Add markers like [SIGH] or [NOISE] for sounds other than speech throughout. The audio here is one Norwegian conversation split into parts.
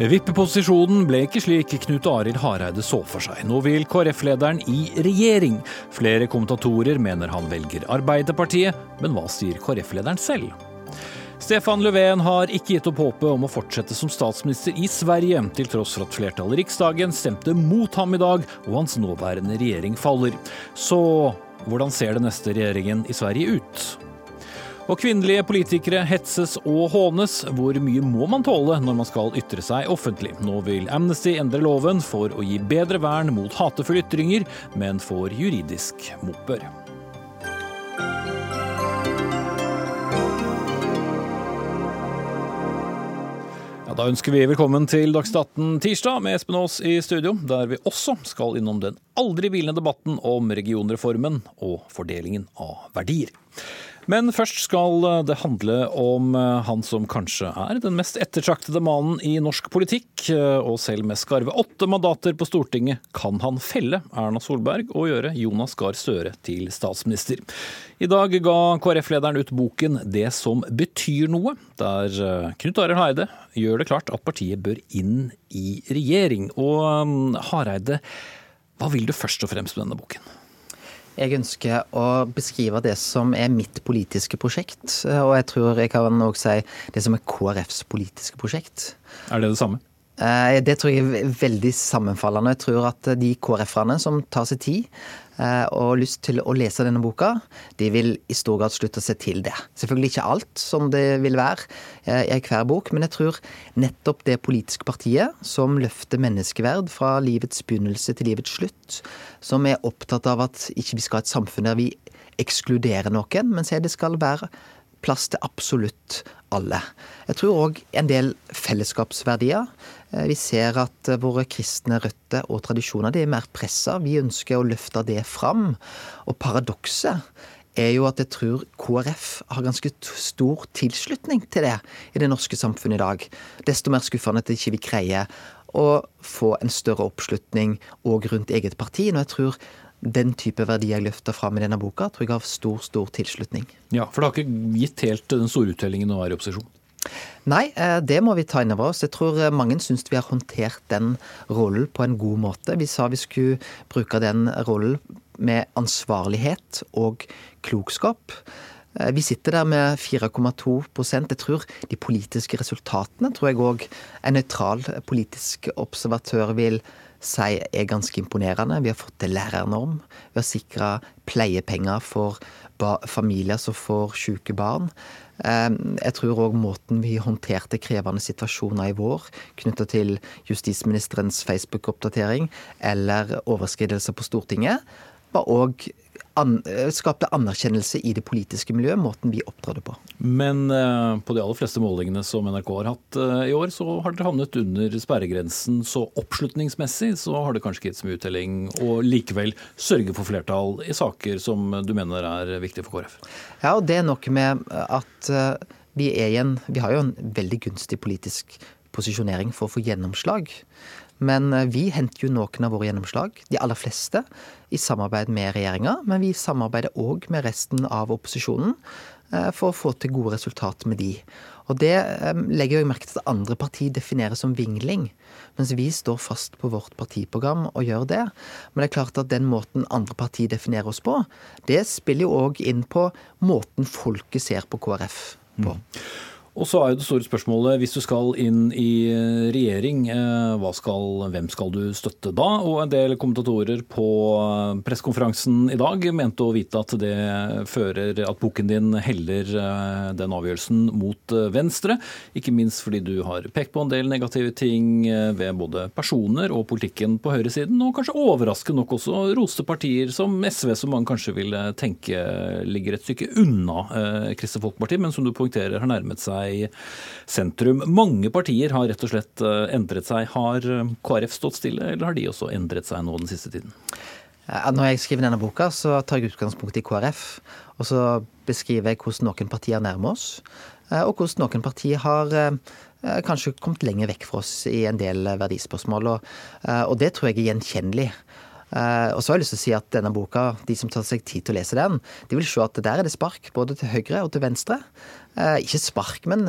Vippeposisjonen ble ikke slik Knut Arild Hareide så for seg. Nå vil KrF-lederen i regjering. Flere kommentatorer mener han velger Arbeiderpartiet, men hva sier KrF-lederen selv? Stefan Löfven har ikke gitt opp håpet om å fortsette som statsminister i Sverige, til tross for at flertallet i Riksdagen stemte mot ham i dag, og hans nåværende regjering faller. Så hvordan ser den neste regjeringen i Sverige ut? Og kvinnelige politikere hetses og hånes. Hvor mye må man tåle når man skal ytre seg offentlig? Nå vil Amnesty endre loven for å gi bedre vern mot hatefulle ytringer, men får juridisk motbør. Ja, da ønsker vi velkommen til Dagsnytt 18 tirsdag med Espen Aas i studio, der vi også skal innom den aldri hvilende debatten om regionreformen og fordelingen av verdier. Men først skal det handle om eh, han som kanskje er den mest ettertraktede mannen i norsk politikk. Eh, og selv med skarve åtte mandater på Stortinget kan han felle Erna Solberg og gjøre Jonas Gahr Støre til statsminister. I dag ga KrF-lederen ut boken 'Det som betyr noe', der eh, Knut Arild Hareide gjør det klart at partiet bør inn i regjering. Og Hareide, hva vil du først og fremst med denne boken? Jeg ønsker å beskrive det som er mitt politiske prosjekt. Og jeg tror jeg kan òg si det som er KrFs politiske prosjekt. Er det det samme? Eh, det tror jeg er veldig sammenfallende. Jeg tror at de KrF-erne som tar seg tid eh, og lyst til å lese denne boka, de vil i stor grad slutte seg til det. Selvfølgelig ikke alt som det vil være eh, i hver bok, men jeg tror nettopp det politiske partiet som løfter menneskeverd fra livets begynnelse til livets slutt, som er opptatt av at ikke vi skal ha et samfunn der vi ekskluderer noen, men sier det skal være plass til absolutt alle. Jeg tror òg en del fellesskapsverdier. Eh, vi ser at eh, våre kristne røtter og tradisjoner de er mer pressa. Vi ønsker å løfte det fram. Og paradokset er jo at jeg tror KrF har ganske stor tilslutning til det i det norske samfunnet i dag. Desto mer skuffende at ikke vi greier å få en større oppslutning òg rundt eget parti. Når jeg tror den type verdier jeg løfter fram i denne boka, tror jeg har stor, stor tilslutning. Ja, For det har ikke gitt helt den store uttellingen å være i opposisjon? Nei, eh, det må vi ta inn over oss. Jeg tror eh, mange syns vi har håndtert den rollen på en god måte. Vi sa vi skulle bruke den rollen med ansvarlighet og klokskap. Eh, vi sitter der med 4,2 Jeg tror de politiske resultatene tror jeg òg en nøytral politisk observatør vil si er ganske imponerende. Vi har fått til lærernorm. Vi har sikra pleiepenger for familier som får syke barn. Ehm, jeg tror òg måten vi håndterte krevende situasjoner i vår, knytta til justisministerens Facebook-oppdatering eller overskridelser på Stortinget, var òg an, eh, skapte anerkjennelse i det politiske miljøet, måten vi opptrådte på. Men eh, på de aller fleste målingene som NRK har hatt eh, i år, så har dere havnet under sperregrensen. Så oppslutningsmessig så har det kanskje gitt så mye uttelling, og likevel sørge for flertall i saker som du mener er viktige for KrF? Ja, og det er nok med at vi er i en Vi har jo en veldig gunstig politisk posisjonering for å få gjennomslag. Men eh, vi henter jo noen av våre gjennomslag, de aller fleste, i samarbeid med regjeringa. Men vi samarbeider òg med resten av opposisjonen eh, for å få til gode resultater med de. Og det eh, legger jeg merke til at andre partier definerer som vingling. Mens vi står fast på vårt partiprogram og gjør det. Men det er klart at den måten andre partier definerer oss på, det spiller jo òg inn på måten folket ser på KrF på. Mm. Og så er jo det store spørsmålet, hvis du skal inn i eh, regjering, eh, skal, hvem skal du støtte da? Og en del kommentatorer på eh, pressekonferansen i dag mente å vite at det fører at boken din heller den avgjørelsen mot Venstre. Ikke minst fordi du har pekt på en del negative ting ved både personer og politikken på høyresiden, og kanskje overraskende nok også roste partier som SV, som man kanskje vil tenke ligger et stykke unna Kristelig Folkeparti, men som du poengterer har nærmet seg seg sentrum. Mange partier har rett og slett eh, endret seg. Har eh, KrF stått stille, eller har de også endret seg nå den siste tiden? Når jeg skriver denne boka, så tar jeg utgangspunkt i KrF. Og så beskriver jeg hvordan noen partier nærmer oss, eh, og hvordan noen partier har kanskje kommet lenger vekk fra oss i en del verdispørsmål. Og, og det tror jeg er gjenkjennelig. Og så har jeg lyst til å si at denne boka, de som tar seg tid til å lese den, de vil se at der er det spark både til høyre og til venstre. Uh, ikke spark, men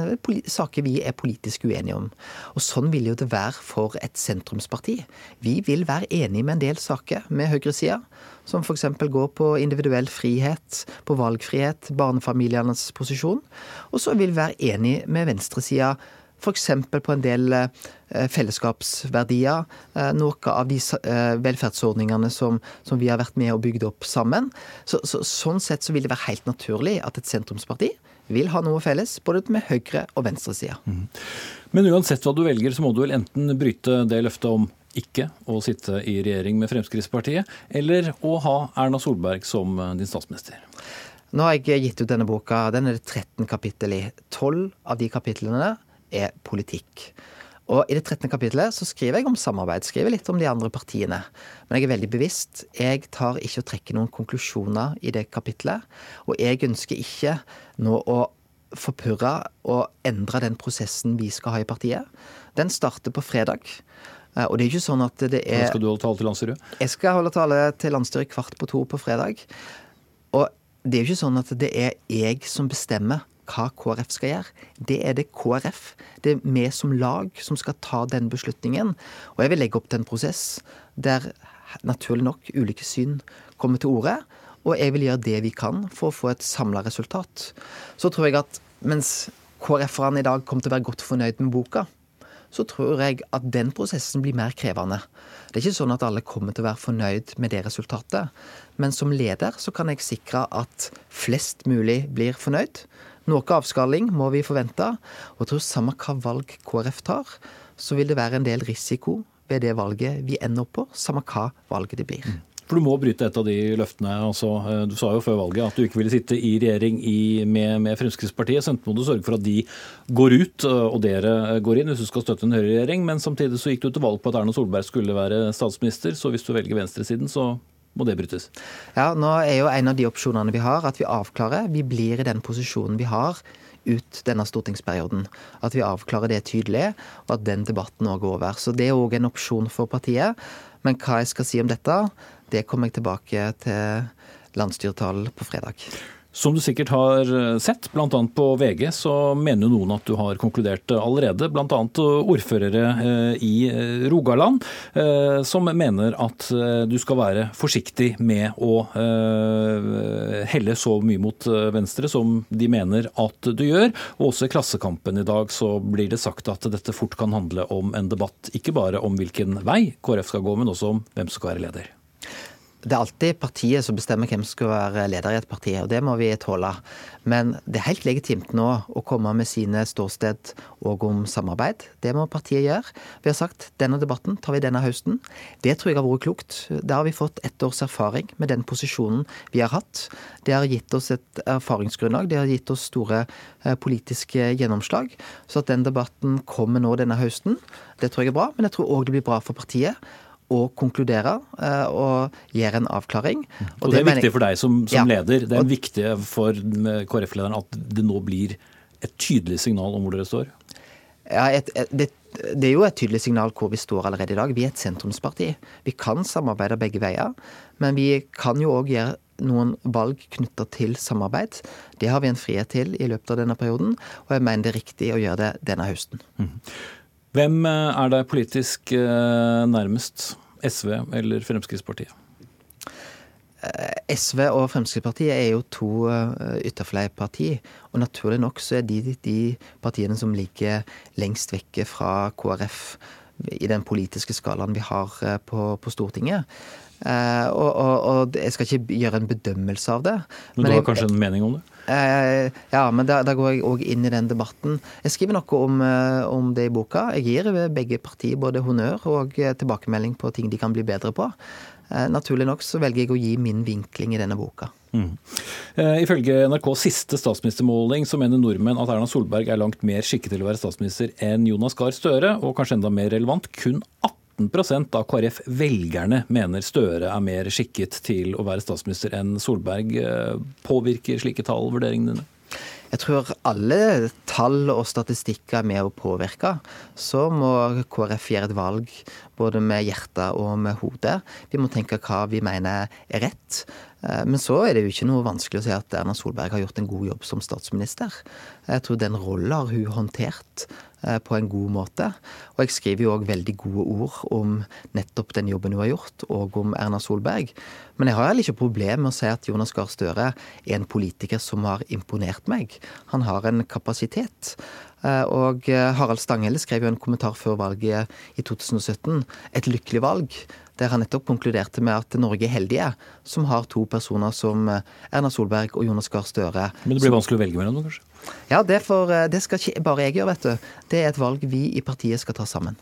saker vi er politisk uenige om. Og sånn vil jo det være for et sentrumsparti. Vi vil være enige med en del saker med høyresida, som f.eks. går på individuell frihet, på valgfrihet, barnefamilienes posisjon. Og så vil vi være enige med venstresida F.eks. på en del eh, fellesskapsverdier. Eh, noe av de eh, velferdsordningene som, som, vi har vært med og bygd opp sammen. Så, så, sånn sett så vil det være helt naturlig at et sentrumsparti vil ha noe felles, både med høyre- og venstresida. Mm. Men uansett hva du velger, så må du vel enten bryte det løftet om ikke å sitte i regjering med Fremskrittspartiet, eller å ha Erna Solberg som din statsminister? Nå har jeg gitt ut denne boka. Den er det 13 kapittel i. 12 av de kapitlene er politikk. Og I det 13. kapittelet så skriver jeg om samarbeid, skriver litt om de andre partiene. Men jeg er veldig bevisst. Jeg tar ikke å trekke noen konklusjoner i det kapittelet. Og jeg ønsker ikke nå å forpurre og endre den prosessen vi skal ha i partiet. Den starter på fredag. Eh, og det er ikke sånn at det er Når skal du holde tale til landsstyret? Jeg skal holde tale til landsstyret kvart på to på fredag. Og det er jo ikke sånn at det er jeg som bestemmer hva KrF skal gjøre. Det er det KrF, det er vi som lag, som skal ta den beslutningen. Og jeg vil legge opp til en prosess der naturlig nok ulike syn kommer til orde. Og jeg vil gjøre det vi kan for å få et samla resultat. Så tror jeg at mens KrF-erne i dag kommer til å være godt fornøyd med boka, så tror jeg at den prosessen blir mer krevende. Det er ikke sånn at alle kommer til å være fornøyd med det resultatet. Men som leder så kan jeg sikre at flest mulig blir fornøyd. Noe avskaling må vi forvente. Og jeg tror samme hva valg KrF tar, så vil det være en del risiko ved det valget vi ender opp på, samme hva valget det blir. For Du må bryte et av de løftene. Altså, eh, du sa jo før valget at du ikke ville sitte i regjering i, med, med, Fremskrittspartiet. Så enten må du sørge for at de går ut eh, og dere går inn hvis du skal støtte en høyreregjering. Men samtidig så gikk du til valg på at Erna Solberg skulle være statsminister. Så hvis du velger venstresiden, så må det brytes? Ja, nå er jo en av de opsjonene vi har, at vi avklarer. Vi blir i den posisjonen vi har ut denne stortingsperioden. At vi avklarer det tydelig, og at den debatten òg går over. Så det er òg en opsjon for partiet. Men hva jeg skal si om dette, det kommer jeg tilbake til landsstyretalen på fredag. Som du sikkert har eh, sett, bl.a. på VG, så mener jo noen at du har konkludert allerede. Bl.a. ordførere eh, i eh, Rogaland som mener at du skal være forsiktig med å helle så mye mot venstre som de mener at du gjør. Og også i Klassekampen i dag så blir det sagt at dette fort kan handle om en debatt ikke bare om hvilken vei KrF skal gå, men også om hvem som skal være leder. Det er alltid partiet som bestemmer hvem som skal være leder i et parti, og det må vi tåle. Men det er helt legitimt nå å komme med sine ståsted og om samarbeid. Det må partiet gjøre. Vi har sagt denne debatten tar vi denne høsten. Det tror jeg har vært klokt. Da har vi fått ett års erfaring med den posisjonen vi har hatt. Det har gitt oss et erfaringsgrunnlag. Det har gitt oss store eh, politiske gjennomslag. Så at den debatten kommer nå denne høsten, det tror jeg er bra. Men jeg tror òg det blir bra for partiet å konkludere eh, og gjøre en avklaring. Og, og det, er viktig for deg som, som ja. leder. Det er og, viktig for KrF-lederen at det nå blir et tydelig signal om hvor dere står? Ja, et, et, det, det, er jo et tydelig signal hvor vi står allerede i dag. Vi er et sentrumsparti. Vi kan samarbeide begge veier, men vi kan jo òg gjøre noen valg knytta til samarbeid. Det har vi en frihet til i løpet av denne perioden, og jeg mener det er riktig å gjøre det denne høsten. Mm. Hvem eh, er deg politisk eh, nærmest? SV eller Fremskrittspartiet? Eh, SV og Fremskrittspartiet er jo to ytterfløyparti. Og naturlig nok så er de de partiene som ligger lengst vekke fra KrF i den politiske skalaen vi har på, på Stortinget. Uh, og, og, og, jeg skal ikke gjøre en bedømmelse av det. Men, men du har jeg, kanskje en mening om det? Uh, ja, men da, da, går jeg òg inn i den debatten. Jeg skriver noe om, uh, om, det i boka. Jeg gir begge partier både honnør og tilbakemelding på ting de kan bli bedre på. Naturlig nok så velger jeg å gi min vinkling i denne boka. Mm. Ifølge NRKs siste statsministermåling så mener nordmenn at Erna Solberg er langt mer skikket til å være statsminister enn Jonas Gahr Støre, og kanskje enda mer relevant, kun 18 av KrF-velgerne mener Støre er mer skikket til å være statsminister enn Solberg. Eh, påvirker slike tall vurderingene dine? Jeg tror alle tall og statistikker er med å påvirke. Så må KrF gjøre et valg både med hjertet og med hodet. Vi må tenke hva vi mener er rett. Eh, men så er det jo ikke noe vanskelig å si at Erna Solberg har gjort en god jobb som statsminister. Jeg tror den rollen har hun håndtert eh, på en god måte. Og jeg skriver jo òg veldig gode ord om nettopp den jobben hun har gjort, og om Erna Solberg. Men jeg har heller ikke problem med å si at Jonas Gahr Støre er en politiker som har imponert meg. Han har en kapasitet. Eh, og Harald Stanghelle skrev jo en kommentar før valget i 2017. Et lykkelig valg der han nettopp konkluderte med at Norge er heldige som har to personer som eh, Erna Solberg og Jonas Gahr Støre. Men det blir vanskelig å velge mellom dem, kanskje? Ja, det, for, eh, det skal ikke bare jeg gjøre, vet du. Det er et valg vi i partiet skal ta sammen.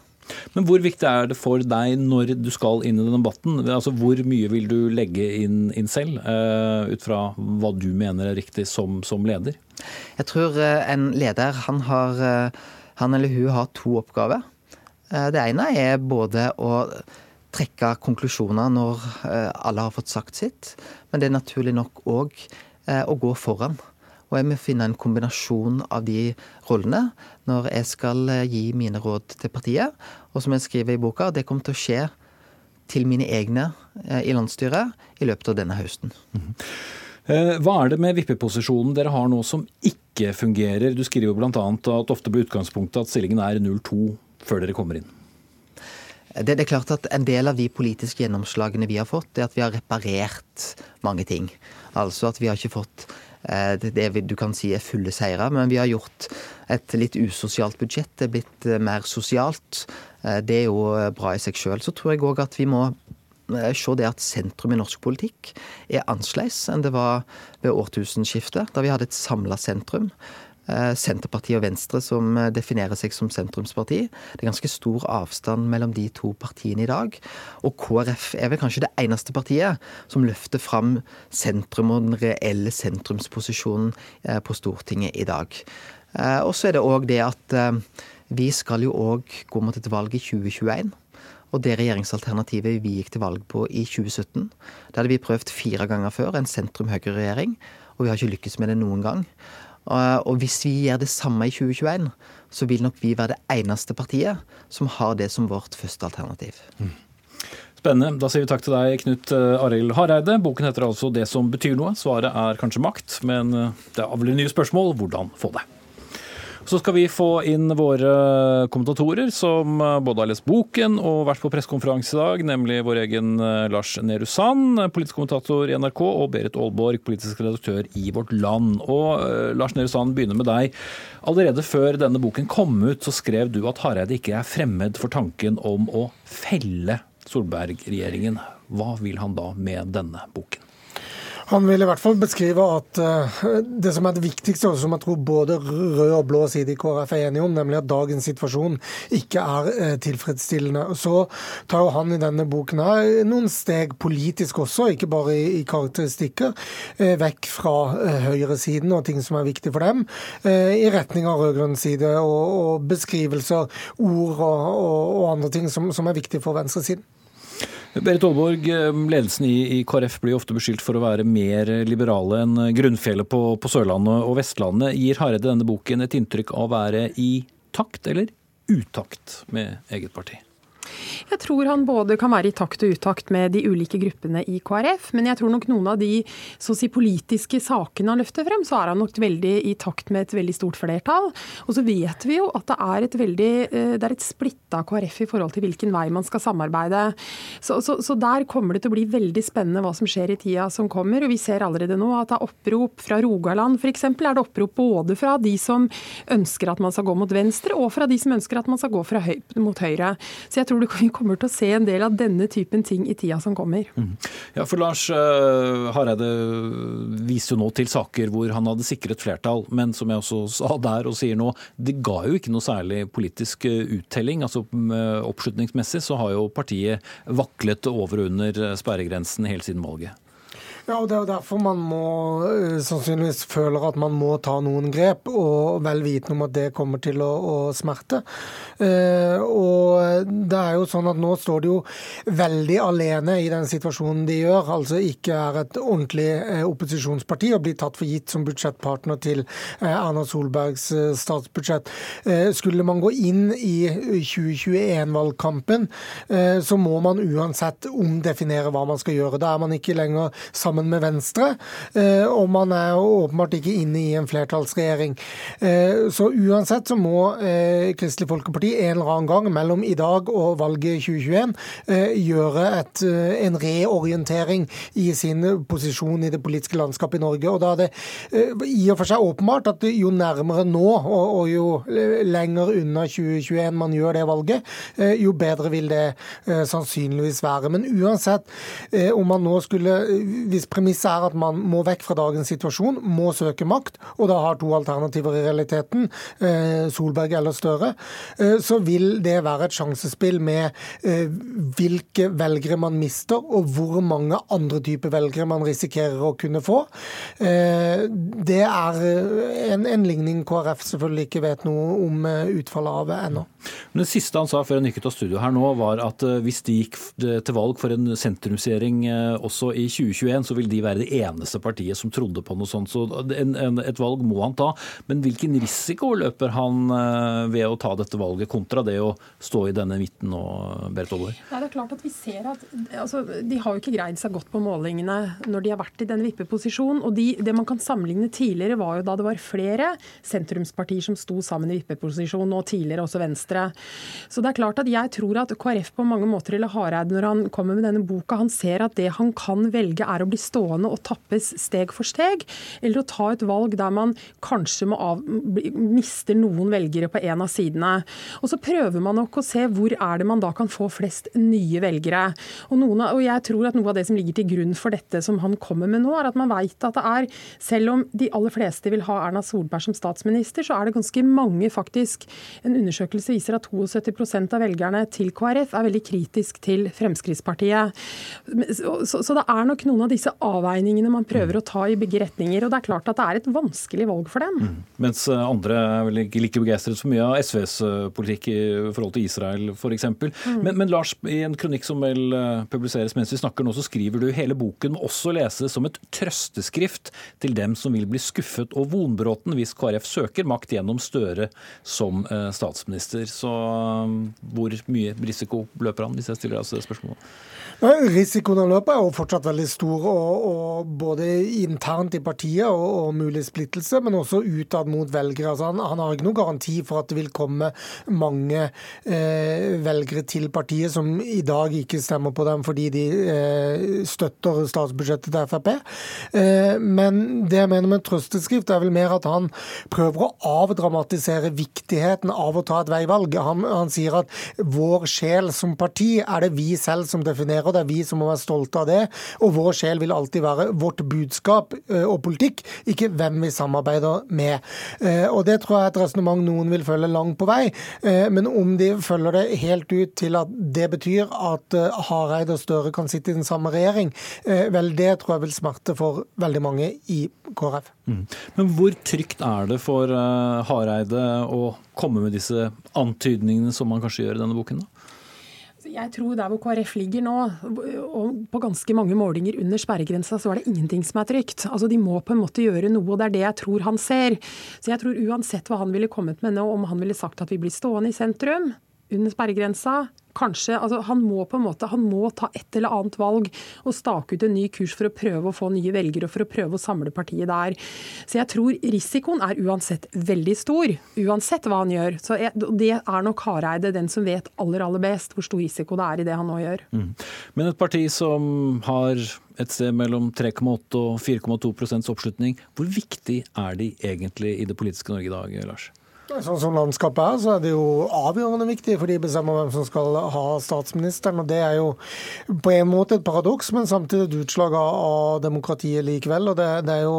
Men hvor viktig er det for deg når du skal inn i den debatten? Altså, hvor mye vil du legge inn, inn selv, uh, ut fra hva du mener er riktig som, som leder? Jeg tror uh, en leder, han, har, uh, han eller hun har to oppgaver. Det ene er både å trekke konklusjoner når eh, alle har fått sagt sitt. Men det er naturlig nok òg eh, å gå foran. Og jeg må finne en kombinasjon av de rollene når jeg skal eh, gi mine råd til partiet. Og som jeg skriver i boka, det kommer til å skje til mine egne i landsstyret i løpet av denne høsten. Mm. Hva er det med vippeposisjonen dere har nå som ikke fungerer? Du skriver jo bl.a. at ofte blir utgangspunktet at stillingen er 0-2 før dere kommer inn. Det, det, er klart at En del av de politiske gjennomslagene vi har fått, er at vi har reparert mange ting. Altså at vi har ikke fått eh, det du kan si er fulle seire, men vi har gjort et litt usosialt budsjett. Det er blitt eh, mer sosialt. Eh, det er jo bra i seg sjøl. Så tror jeg òg at vi må se det at sentrum i norsk politikk er annerledes enn det var ved årtusenskiftet, da vi hadde et samla sentrum. Eh, Senterpartiet og Venstre som eh, definerer seg som sentrumsparti. Det er ganske stor avstand mellom de to partiene i dag. Og KrF er vel kanskje det eneste partiet som løfter fram sentrum og den reelle sentrumsposisjonen eh, på Stortinget i dag. Og så er det òg det at vi skal jo òg gå mot et valg i 2021. Og det regjeringsalternativet vi gikk til valg på i 2017, det hadde vi prøvd fire ganger før, en sentrum-høyre-regjering. Og vi har ikke lykkes med det noen gang. Og hvis vi gjør det samme i 2021, så vil nok vi være det eneste partiet som har det som vårt første alternativ. Spennende. Da sier vi takk til deg, Knut eh, Arild Hareide. Boken heter altså 'Det som betyr noe'. Svaret er kanskje makt, men eh, det avler nye spørsmål. Hvordan få det? Så skal vi få inn våre kommentatorer som eh, både har lest boken og vært på pressekonferanse i dag, nemlig vår egen eh, Lars Nehru Sand, politisk kommentator i NRK, og Berit Aalborg, politisk redaktør i Vårt Land. Og eh, Lars Nehru Sand begynner med deg. Allerede før denne boken kom ut, så skrev du at Hareide ikke er fremmed for tanken om å felle Solberg-regjeringen. Hva vil han da med denne boken? Han vil i hvert fall beskrive at uh, det som er det viktigste, og som jeg tror både rød og blå side i KrF er enige om, nemlig at dagens situasjon ikke er uh, tilfredsstillende. Så tar jo han i denne boken her noen steg politisk også, ikke bare i, karakteristikker, uh, vekk fra høyresiden og ting som er viktig for dem, i retning av rød-grønn side, og, beskrivelser, ord og andre ting som, som er viktig for venstresiden. Berit Aalborg, ledelsen ledelsen i, KrF blir ofte beskyldt for å være mer liberale enn grunnfjellet på, på Sørlandet og Vestlandet. Gir Hareide denne boken et inntrykk av å være i takt eller utakt med eget parti? Jeg tror han både kan være i takt og utakt med de ulike gruppene i KrF, men jeg tror nok noen av de så å si, politiske sakene han løfter frem, så er han nok veldig i takt med et veldig stort flertall. Og så vet vi jo at det er et veldig eh, det er et splitta KrF i forhold til hvilken vei man skal samarbeide. Så, så, så, der kommer det til å bli veldig spennende hva som skjer i tida som kommer. Og vi ser allerede nå at det er opprop fra Rogaland f.eks. er det opprop både fra de som ønsker at man skal gå mot venstre, og fra de som ønsker at man skal gå høy, mot høyre. Så jeg tror det kommer til å se en del av denne typen ting i tida som kommer. Mm. Ja, for Lars uh, Hareide viser jo nå til saker hvor han hadde sikret flertall, men som jeg også sa der og sier nå, det ga jo ikke noe særlig politisk eh, uttelling. altså Oppslutningsmessig så har jo partiet vaklet over og under sperregrensen helt siden valget. Ja, og Det er jo derfor man må uh, sannsynligvis føler at man må ta noen grep, og vel vitende om at det kommer til å, å smerte. Eh, og det er jo sånn at Nå står de jo veldig alene i den situasjonen de gjør. altså Ikke er et ordentlig uh, opposisjonsparti og blir tatt for gitt som budsjettpartner til Erna Solbergs statsbudsjett. Skulle man gå inn i 2021-valgkampen, så må man uansett omdefinere hva man skal gjøre. Da er man ikke lenger sammen med Venstre, eh, og man er åpenbart ikke inne i en flertallsregjering. Eh, så uansett så må eh, Kristelig Folkeparti en eller annen gang mellom i dag og valget 2021 gjøre et, en reorientering i sin posisjon i det politiske landskapet i Norge. Og da er det i og for seg åpenbart at jo nærmere nå og, og jo lenger unna 2021 man gjør det valget, jo bedre vil det sannsynligvis være. Men uansett om man nå skulle hvis premisset er at man må vekk fra dagens situasjon, må søke makt, og da har to alternativer i realiteten, eh, Solberg eller Støre, eh, så vil det være et sjansespill med eh, hvilke velgere man mister, og hvor mange andre typer velgere man risikerer å kunne få. Det er en, en ligning KrF selvfølgelig ikke vet noe om utfallet av ennå. Men Det siste han sa før han gikk ut av studio her nå, var at hvis de gikk til valg for en sentrumsregjering også i 2021, så vil de være det eneste partiet som trodde på noe sånt. Så en, en, et valg må han ta. Men hvilken risiko løper han eh, ved å ta dette valget, kontra det å stå i denne midten nå, Berit Olver? Nei, det er klart at vi ser at altså, De har jo ikke greid seg godt på målingene når de har vært i den vippeposisjonen. Og de, det man kan sammenligne tidligere, var jo da det var flere sentrumspartier som sto sammen i vippeposisjon, og tidligere også Venstre. Så det er klart at jeg tror at KrF på mange måter, eller Hareide når han kommer med denne boka, han ser at det han kan velge er å bli stående og tappes steg for steg, eller å ta et valg der man kanskje må av, mister noen velgere på en av sidene. Og så prøver man nok å se hvor er det man da kan få flest nye velgere. Og, noen, og jeg tror at noe av det som ligger til grunn for dette som han kommer med nå, er at man veit at det er, selv om de aller fleste vil ha Erna Solberg som statsminister, så er det ganske mange faktisk En undersøkelse viser at 72% av velgerne til KrF er veldig kritisk til Fremskrittspartiet. Så, så, det er nok noen av disse avveiningene man prøver å ta i begge retninger. Og det er klart at det er et vanskelig valg for dem. Mm. Mens eh, andre er vel ikke like begeistret så mye av SVs eh, politikk i forhold til Israel f.eks. Mm. Men, men Lars, i en kronikk som vel eh, publiseres mens vi snakker nå, så skriver du hele boken må også leses som et trøsteskrift til dem som vil bli skuffet og vonbråten hvis KrF søker makt gjennom Støre som statsminister. Så hvor mye risiko løper han, hvis jeg stiller deg det spørsmålet? Risikoen han løper er jo fortsatt veldig stor, og, og både internt i partiet og, og, mulig splittelse, men også utad mot velgere. Altså han, han, har ikke noen garanti for at det vil komme mange eh, velgere til partiet som i dag ikke stemmer på dem fordi de eh, støtter statsbudsjettet til Frp. Eh, men det jeg mener med trøsteskrift, er vel mer at han prøver å avdramatisere viktigheten av å ta et veivalg. Han, han sier at vår sjel som parti er det vi selv som definerer det er vi som må være stolte av det. Og vår sjel vil alltid være vårt budskap eh, og politikk, ikke hvem vi samarbeider med. Eh, og Det tror jeg er et resonnement noen vil følge langt på vei, eh, men om de følger det helt ut til at det betyr at Hareide og Støre kan sitte i den samme regjering, vel det tror jeg vil smerte for veldig mange i KrF. Mm. Men hvor trygt er det for Hareide å komme med disse antydningene som man kanskje gjør i denne boken? da? Jeg tror der hvor KrF ligger nå, og på ganske mange målinger under sperregrensa, så er det ingenting som er trygt. Altså De må på en måte gjøre noe, og det er det jeg tror han ser. Så jeg tror uansett hva han ville kommet med nå, om han ville sagt at vi blir stående i sentrum, under sperregrensa, kanskje altså Han må på en måte, han må ta et eller annet valg og stake ut en ny kurs for å prøve å få nye velgere og for å prøve å samle partiet der. Så jeg tror risikoen er uansett veldig stor, uansett hva han gjør. Så Det er nok Hareide den som vet aller aller best hvor stor risiko det er i det han nå gjør. Mm. Men et parti som har et sted mellom 3,8 og 4,2 oppslutning, hvor viktig er de egentlig i det politiske Norge i dag, Lars? Sånn som landskapet er, så er det jo avgjørende viktig, for de bestemmer hvem som skal ha statsministeren. og Det er jo på en måte et paradoks, men samtidig et utslag av demokratiet likevel. og det, det er jo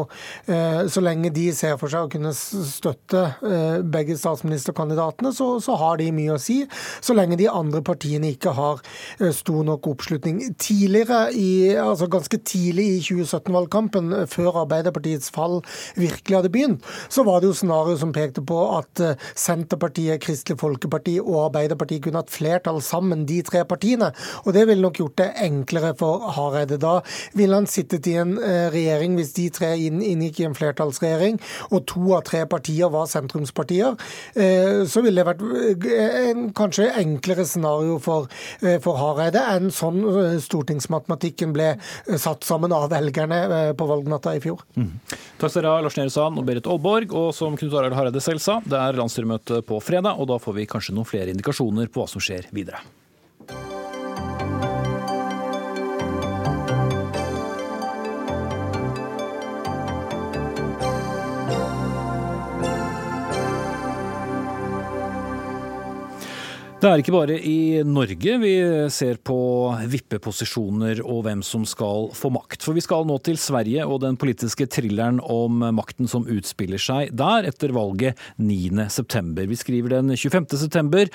eh, Så lenge de ser for seg å kunne støtte eh, begge statsministerkandidatene, så, så, har de mye å si. Så lenge de andre partiene ikke har eh, stor nok oppslutning. Tidligere, i, altså ganske tidlig i 2017-valgkampen, før Arbeiderpartiets fall virkelig hadde begynt, så var det jo scenario som pekte på at Eh, Senterpartiet, Kristelig Folkeparti og Arbeiderpartiet kunne hatt flertall sammen, de tre partiene. Og det ville nok gjort det enklere for Hareide. Da ville han sittet i en eh, regjering, hvis de tre inngikk i en flertallsregjering, og to av tre partier var sentrumspartier, eh, så ville det vært en kanskje enklere scenario for, for Hareide enn sånn stortingsmatematikken ble satt sammen av velgerne på valgnatta i fjor. Mm. Takk skal dere ha, Lars Nehru Sand og Berit Aalborg. Og som Knut Arild Hareide selv sa, det er er landsstyremøte på fredag, og da får vi kanskje noen flere indikasjoner på hva som skjer videre. Det er ikke bare i Norge vi ser på vippeposisjoner og hvem som skal få makt. For vi skal nå til Sverige og den politiske thrilleren om makten som utspiller seg der etter valget 9.9. Vi skriver den 25.9,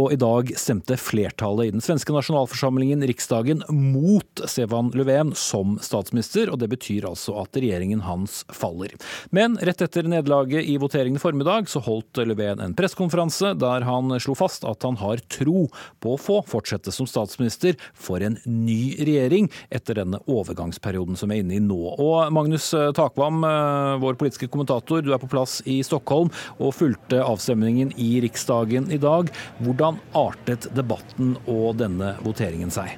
og i dag stemte flertallet i den svenske nasjonalforsamlingen, Riksdagen, mot Stefan Löfven som statsminister. og Det betyr altså at regjeringen hans faller. Men rett etter nederlaget i voteringen i formiddag, så holdt Löfven en pressekonferanse der han slo fast at han har har tro på å få fortsette som statsminister for en ny regjering etter denne overgangsperioden som vi er inne i nå. Og Magnus Takvam, eh, vår politiske kommentator, du er på plass i Stockholm og fulgte avstemningen i Riksdagen i dag. Hvordan artet debatten og denne voteringen seg?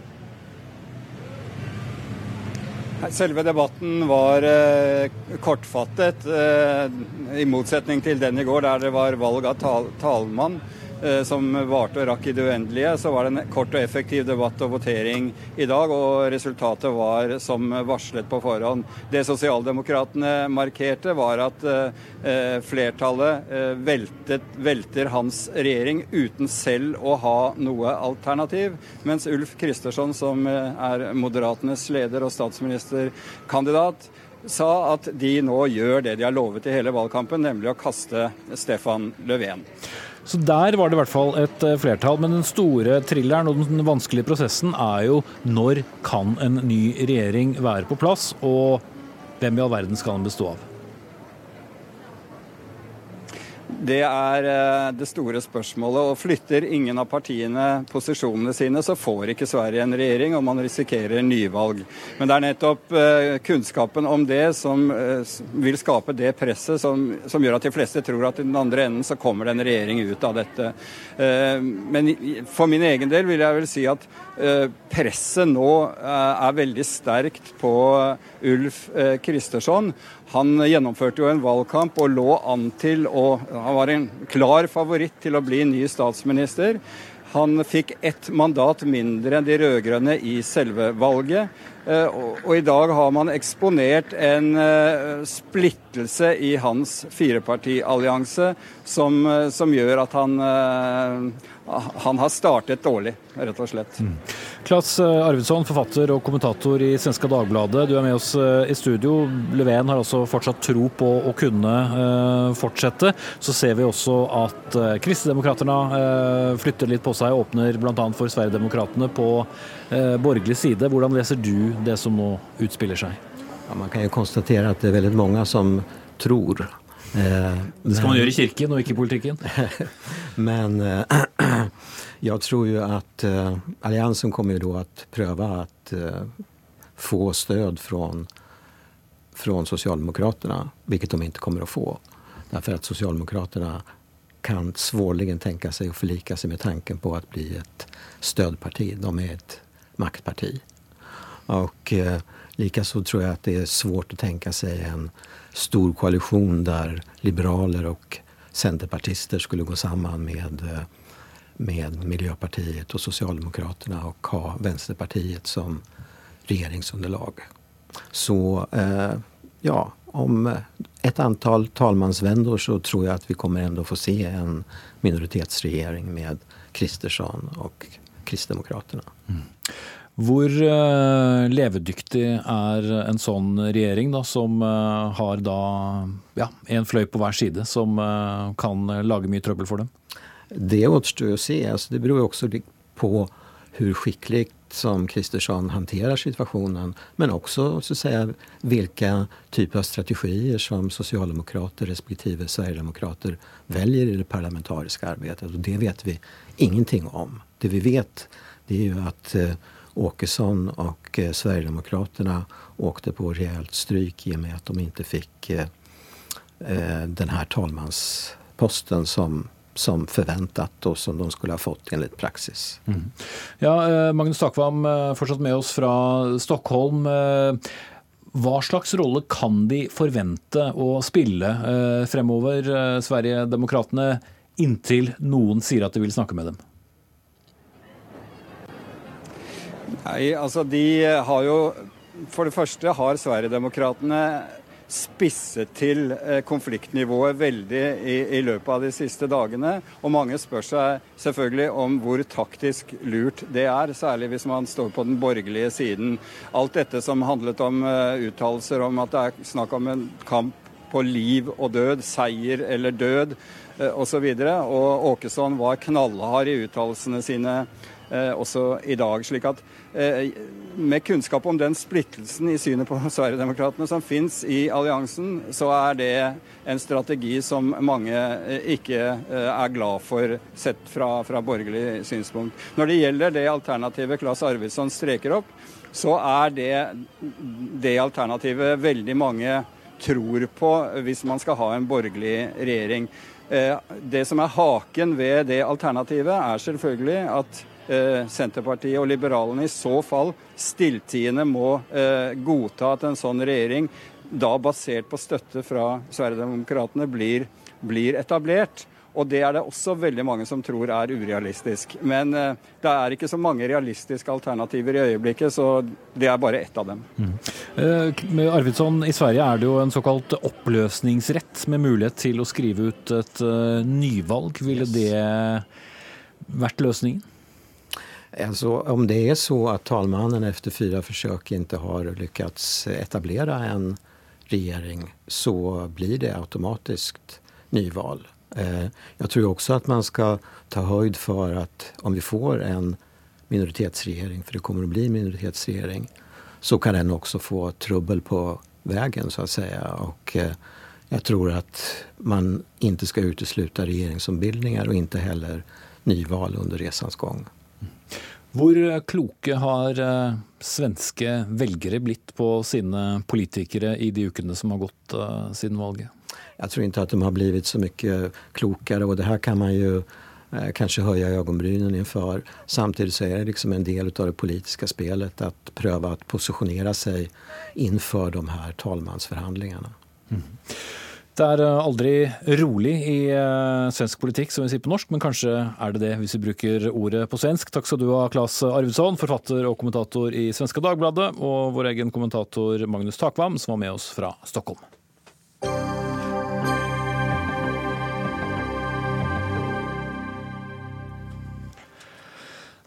Selve debatten var eh, kortfattet, eh, i motsetning til den i går, der det var valg av tal talmann. Eh, som varte og rakk i det uendelige, så var det en kort og effektiv debatt og votering i dag, og resultatet var som varslet på forhånd. Det sosialdemokratene markerte, var at eh, flertallet eh, veltet, velter hans regjering uten selv å ha noe alternativ, mens Ulf Kristersson, som er Moderatenes leder og statsministerkandidat, sa at de nå gjør det de har lovet i hele valgkampen, nemlig å kaste Stefan Löfven. Så der var det i hvert fall et eh, flertall. Men den store thrilleren og den vanskelige prosessen er jo når kan en ny regjering være på plass, og hvem i all verden skal den bestå av? Det er eh, det store spørsmålet. og Flytter ingen av partiene posisjonene sine, så får ikke Sverige en regjering, og man risikerer nyvalg. Men det er nettopp eh, kunnskapen om det som eh, vil skape det presset som, som gjør at de fleste tror at i den andre enden så kommer det en regjering ut av dette. Men for min egen del vil jeg vel si at presset nå er veldig sterkt på Ulf Kristersson. Han gjennomførte jo en valgkamp og lå an til å Han var en klar favoritt til å bli ny statsminister. Han fikk ett mandat mindre enn de rød-grønne i selve valget. Eh, og i dag har man eksponert en eh, splittelse i hans firepartiallianse som, eh, som gjør at han han har startet dårlig, rett og slett. Mm. Klas eh, Arvidsson, forfatter og kommentator i Svenska Dagbladet. Du er med oss eh, i studio. Löfven har altså fortsatt tro på å kunne uh, fortsette. Så ser vi også at Kristdemokraterna flytter litt på seg og åpner bl.a. for Sverigedemokraterna på borgerlig side. Hvordan leser du det som nå utspiller seg? Ja, man kan jo konstatere at det er veldig mange som tror Eh, det skal man gjøre i kirken og ikke i politikken. [LAUGHS] men [CLEARS THROAT] eh, jeg tror jo at eh, alliansen kommer jo da å prøve å få stöd från, från Socialdemokraterna, vilket de ikke kommer å få. Därför att Socialdemokraterna kan svårligen tänka sig å förlika sig med tanken på att bli ett stödparti. De är ett maktparti. Och eh, likaså tror jag att det är svårt att tänka sig en stor koalition där liberaler och centerpartister skulle gå samman med, eh, med Miljöpartiet och Socialdemokraterna och ha Vänsterpartiet som regeringsunderlag. Så eh, ja, om et antall talmansvändor så tror jeg at vi kommer ändå få se en minoritetsregjering med Kristersson og Kristdemokraterna. Mm. Hvor uh, levedyktig er en sånn regjering, da, som uh, har da ja, en fløy på hver side, som uh, kan lage mye trøbbel for dem? Det återstår å se. Altså, det beror jo også på hvor skikkelig som Kristersson hanterer situasjonen, men også så vilka typer av strategier som socialdemokrater respektive sverigedemokrater velger i det parlamentariske arbeidet. Og det vet vi ingenting om. Det vi vet, det er jo at eh, Åkesson og eh, Sverigedemokraterna åkte på rejält stryk i og med at de ikke fikk eh, eh, den som som forventet, og som de skulle ha fått enligt praxis. Mm. Ja, eh, Magnus Takvam, eh, fortsatt med oss fra Stockholm. Eh, hva slags rolle kan de forvente å spille fremover, Sverigedemokraterna, inntil noen sier at de vil snakke med dem? Nei, altså de har jo For det første har Sverigedemokraterna spisset til eh, konfliktnivået veldig i, i, løpet av de siste dagene. Og mange spør seg selvfølgelig om hvor taktisk lurt det er, særlig hvis man står på den borgerlige siden. Alt dette som handlet om uh, uttalelser om at det er snakk om en kamp på liv og død, seier eller død osv. Og, så og Åkesson var knallhard i uttalelsene sine også i dag. slik at Eh, med kunnskap om den splittelsen i synet på [LAUGHS] Sverigedemokraterna som finnes i alliansen, så er det en strategi som mange eh, ikke eh, er glad for, sett fra, fra borgerlig synspunkt. Når det gjelder det alternativet Claes Arvidsson streker opp, så er det det alternativet veldig mange tror på hvis man skal ha en borgerlig regjering. Det som er haken ved det alternativet, er selvfølgelig at Eh, Senterpartiet og liberalene i så fall stilltiende må eh, godta at en sånn regjering, da basert på støtte fra Sverigedemokraterna, blir, blir etablert. Og det er det også veldig mange som tror er urealistisk. Men uh, det er ikke så mange realistiske alternativer i øyeblikket, så det er bare ett av dem. Mm. Uh, Arvidsson, i Sverige er det jo en såkalt oppløsningsrett med mulighet til å skrive ut et uh, nyvalg. Ville yes. det vært løsningen? Alltså, om det är så att talmannen efter fyra försök inte har lyckats etablera en regering så blir det automatiskt nyval. Jeg jag tror också att man ska ta höjd för att om vi får en minoritetsregering, för det kommer att bli minoritetsregering, så kan den också få trubbel på vägen så att säga. Och eh, jag tror att man inte ska utesluta regeringsombildningar och inte heller nyval under resans gång. Hvor kloke har eh, svenske velgere blitt på sine politikere i de ukene som har gått uh, siden valget? Jeg tror ikke at de har blitt så mye klokere. og det her kan man jo eh, kanskje høye øyenbrynene innenfor. Samtidig så er det liksom en del av det politiske spillet å prøve å posisjonere seg innenfor de her talmannsforhandlingene. Mm. Det er eh, aldri rolig i eh, svensk politikk, som vi sier på norsk, men kanskje er det det hvis vi bruker ordet på svensk. Takk skal du ha, Claes Arvidsson, forfatter og kommentator i Svenska Dagbladet, og vår egen kommentator Magnus Takvam, som var med oss fra Stockholm.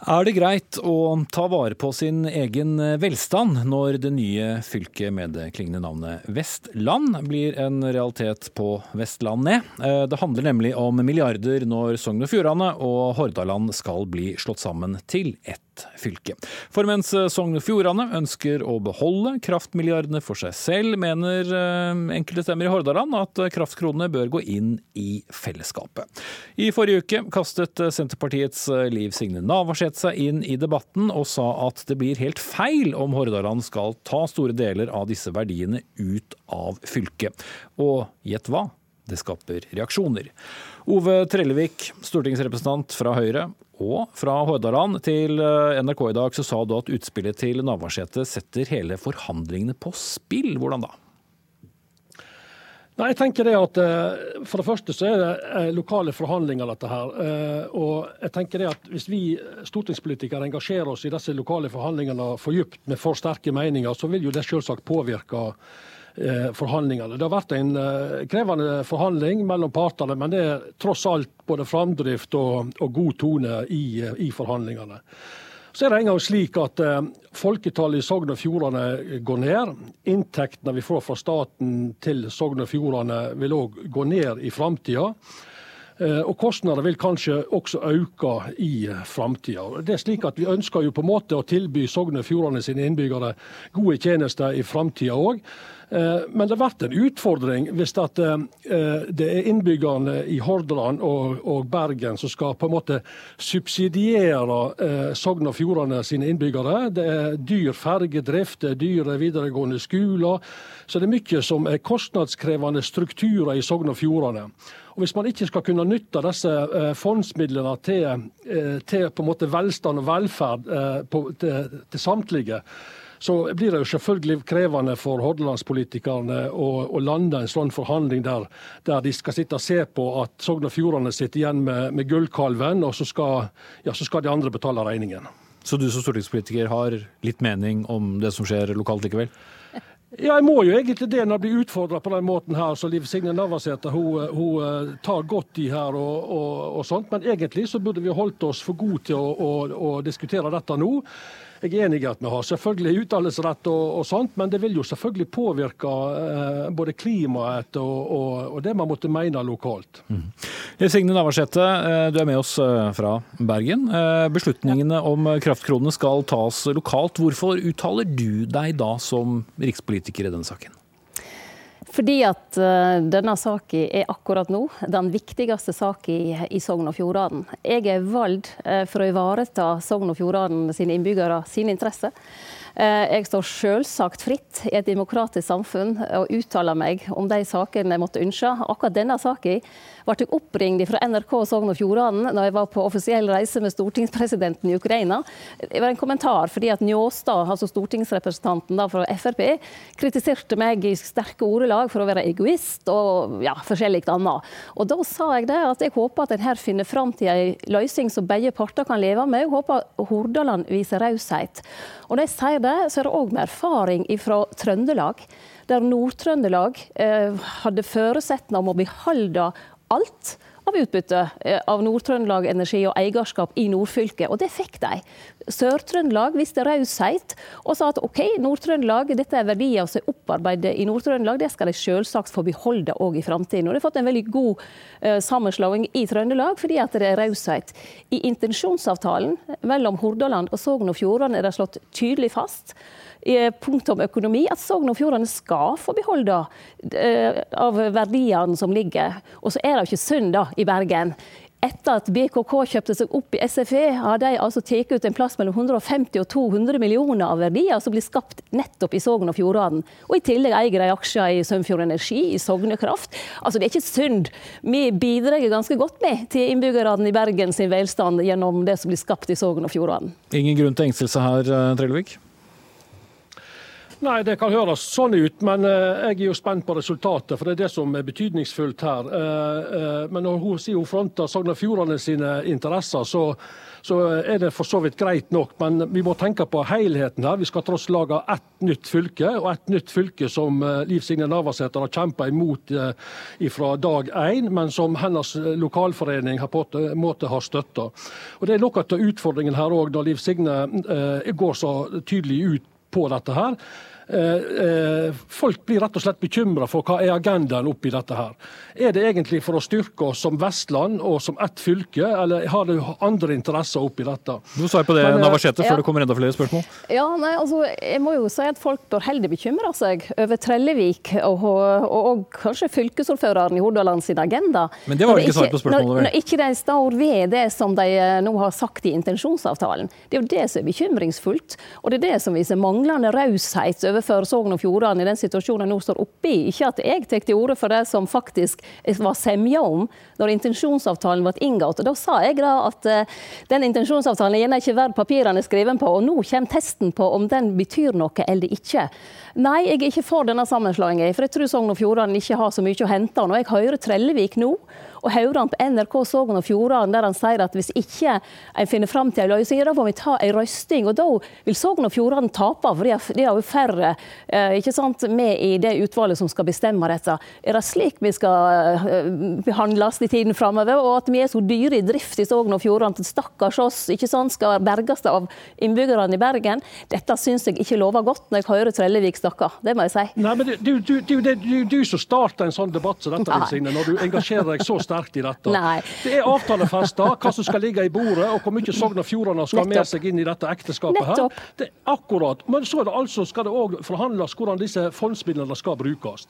Er det greit å ta vare på sin egen velstand når det nye fylket med det klingende navnet Vestland blir en realitet på Vestlandet? Eh, det handler nemlig om milliarder når Sogn og Fjordane og Hordaland skal bli slått sammen til ett fylke. For mens Sogn og Fjordane ønsker å beholde kraftmilliardene for seg selv, mener eh, enkelte stemmer i Hordaland at kraftkronene bør gå inn i fellesskapet. I forrige uke kastet Senterpartiets Liv Signe Navarsete seg inn i debatten og sa at det blir helt feil om Hordaland skal ta store deler av disse verdiene ut av fylket. Og gjett hva? Det skaper reaksjoner. Ove Trellevik, stortingsrepresentant fra Høyre, og fra Hordaland til eh, NRK i dag så sa du at utspillet til Navarsete setter hele forhandlingene på spill. Hvordan da? Nei, jeg tenker det at eh, For det første så er det eh, lokale forhandlinger, dette her. Og jeg tenker det at Hvis vi stortingspolitikere engasjerer oss i disse lokale forhandlingene for dypt med for sterke meninger, så vil jo det selvsagt påvirke forhandlingene. Det har vært en krevende forhandling mellom partene, men det er tross alt både framdrift og, og god tone i, i forhandlingene. Så er det engang slik at eh, folketallet i Sogn og Fjordane går ned. Inntektene vi får fra staten til Sogn og Fjordane vil òg gå ned i framtida. Eh, og kostnader vil kanskje også øke i framtida. Det er slik at vi ønsker jo på en måte å tilby Sogn og Fjordane sine innbyggere gode tjenester i framtida òg. Eh, men det blir en utfordring hvis eh, det er innbyggerne i Hordaland og Bergen som skal på en måte subsidiere eh, Sogn og Fjordane sine innbyggere. Det er dyr fergedrift, det er dyre videregående skoler. Så det er mye som er kostnadskrevende strukturer i Sogn og Fjordane. Og Hvis man ikke skal kunne nytte disse fondsmidlene til, til velstand og velferd til, til samtlige, så blir det jo selvfølgelig krevende for hordalandspolitikerne å, å lande en sånn forhandling der, der, de skal sitte og se på at Sogn og Fjordane sitter igjen med, med gullkalven, og så skal, ja, så skal de andre betale regningen. Så du som stortingspolitiker har litt mening om det som skjer lokalt likevel? Ja, jeg må jo egentlig det når jeg blir utfordra på den måten her. Så Liv Signe Navarsete hun, hun, eh, tar godt i her og, og, og, sånt. Men egentlig så burde vi holdt oss for gode til å, å, å diskutere dette nå. Jeg er enig i at vi har selvfølgelig utdannelsesrett og, og, sånt, men det vil jo selvfølgelig påvirke eh, både klimaet og, og, og, det man måtte mene lokalt. Mm. Signe Navarsete, eh, du er med oss eh, fra Bergen. Eh, beslutningene om kraftkronene skal tas lokalt. Hvorfor uttaler du deg da som rikspolitiker i denne saken? Fordi at uh, denne saken er akkurat nå den viktigste saken i, Sogn og Fjordane. Jeg er valgt uh, for å ivareta Sogn og Fjordane sine innbyggere sine interesser. Jeg står selvsagt fritt i et demokratisk samfunn og uttaler meg om de sakene jeg måtte ønske. Akkurat denne saken ble jeg oppringt fra NRK Sogn og Fjordane da jeg var på offisiell reise med stortingspresidenten i Ukraina. Det var en kommentar fordi at Njåstad, altså stortingsrepresentanten fra Frp, kritiserte meg i sterke ordelag for å være egoist og ja, forskjellig annet. Og Da sa jeg det at jeg håper at en her finner fram til en løsning som begge parter kan leve med. Jeg håper Hordaland viser raushet. Og når jeg sier det, så er det òg med erfaring fra Trøndelag der Nord-Trøndelag eh, hadde forutsetning om å beholde alt av utbytte eh, av Nord-Trøndelag Energi og eierskap i nordfylket, og det fikk de. Sør-Trøndelag viste raushet og sa at OK, Nord-Trøndelag, dette er verdier som er opparbeidet i Nord-Trøndelag, det skal de selvsagt få beholde òg i framtiden. Og de har fått en veldig god uh, sammenslåing i Trøndelag fordi at det er raushet. I intensjonsavtalen mellom Hordaland og Sogn og Fjordane er det slått tydelig fast punkt om økonomi at Sogn og Fjordane skal få beholde uh, av verdiene som ligger. Og så er det jo ikke synd da i Bergen. Etter at BKK kjøpte seg opp i SFE, har de altså tatt ut en plass mellom 150 og 200 millioner av verdier som blir skapt nettopp i Sogn og Fjordane. Og i tillegg eier de aksjer i Sunnfjord Energi, i Sognekraft. Altså det er ikke synd. Vi bidrar ganske godt med til innbyggerne i Bergen sin velstand gjennom det som blir skapt i Sogn og Fjordane. Ingen grunn til engstelse her, eh, Trellevik? Nei, Det kan høres sånn ut, men uh, jeg er jo spent på resultatet. For det er det som er betydningsfullt her. Uh, uh, men når hun sier hun fronter Sogn og Fjordane sine interesser, så, så, er det for så vidt greit nok. Men vi må tenke på helheten her. Vi skal tross lage ett nytt fylke, og ett nytt fylke som Liv Signe Navarsete har kjempa imot fra dag én, men som hennes lokalforening har på en måte har støtta. Og Det er noe av utfordringen her òg, når Liv Signe går så tydelig ut på dette her. Eh, eh, folk blir rett og slett bekymra for hva er agendaen oppi dette her. Er det egentlig for å styrke oss som Vestland og som ett fylke, eller har det andre interesser oppi dette? Du svarer på det, Men, eh, Navarsete, før det kommer enda flere spørsmål. Ja, nei, altså, Jeg må jo si at folk bør heller bekymre seg over Trellevik og, og, og, kanskje fylkesordføreren i Hordaland sin agenda. Men det var vel ikke svar på spørsmålet? Når, når ikke de står ved det som de nå har sagt i intensjonsavtalen. Det er jo det som er bekymringsfullt, og det er det som viser manglende raushet over overfor Sogn og Fjordane i den situasjonen nå står oppe i. Ikke at jeg tar til orde for det som faktisk var semja om når intensjonsavtalen ble inngått. Da sa jeg da at uh, den intensjonsavtalen er gjerne ikke verdt papirene skriven på, og nå kommer testen på om den betyr noe eller ikke. Nei, jeg er ikke for denne sammenslåingen, for jeg tror Sogn og Fjordane ikke har så mye å hente. Når jeg hører Trellevik nå, Og hører han på NRK Sogn og Fjordane der han sier at hvis ikke en finner fram til en løsning, da må vi ta en røsting. Og da vil Sogn og Fjordane tape, for de har jo færre eh, ikke sant, med i det utvalget som skal bestemme dette. Er det slik vi skal eh, behandles i tiden framover, og at vi er så dyre i drift i Sogn og Fjordane at stakkars oss ikke sant, skal berges av innbyggerne i Bergen? Dette syns jeg ikke lover godt når jeg hører Trellevik snakke, det må jeg si. Nei, men det, du, du, det, du, du som starter en sånn debatt som dette, Signe, når du engasjerer deg så sterkt i dette. Nei. Det er avtalefesta hva som skal ligge i bordet, og hvor mye Sogn og Fjordane skal ha med seg inn i dette ekteskapet. her. Det er akkurat. Men så det altså, skal det òg forhandles hvordan disse fondsmidlene skal brukes.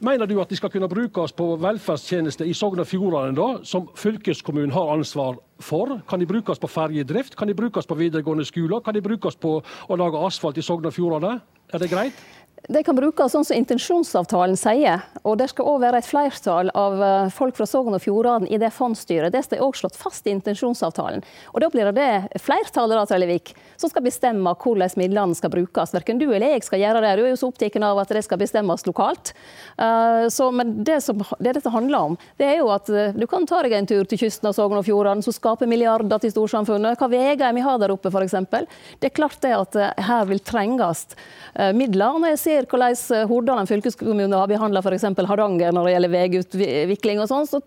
Mener du at de skal kunne brukes på velferdstjenester i Sogn og Fjordane, da, som fylkeskommunen har ansvar for? Kan de brukes på ferjedrift? Kan de brukes på videregående skoler? Kan de brukes på å lage asfalt i Sogn og Fjordane? Er det greit? De kan brukes sånn som intensjonsavtalen sier. Og det skal òg være et flertall av eh, folk fra Sogn og Fjordane i det fondsstyret. Det står òg slått fast i intensjonsavtalen. Og da blir det det flertallet da, Trellevik, som skal bestemme hvordan midlene skal brukes. Verken du eller jeg skal gjøre det. Du er jo så opptatt av at det skal bestemmes lokalt. Eh, Så, men det, som, det dette handler om, det er jo at eh, du kan ta deg en tur til kysten av Sogn og Fjordane, som skaper milliarder til storsamfunnet. Hva veier vi har der oppe, f.eks. Det er klart det at her vil trenges midler. Når jeg ser hvordan eh, Hordaland fylkeskommune har behandla f.eks. Hardanger når det gjelder veiutvikling og sånn, så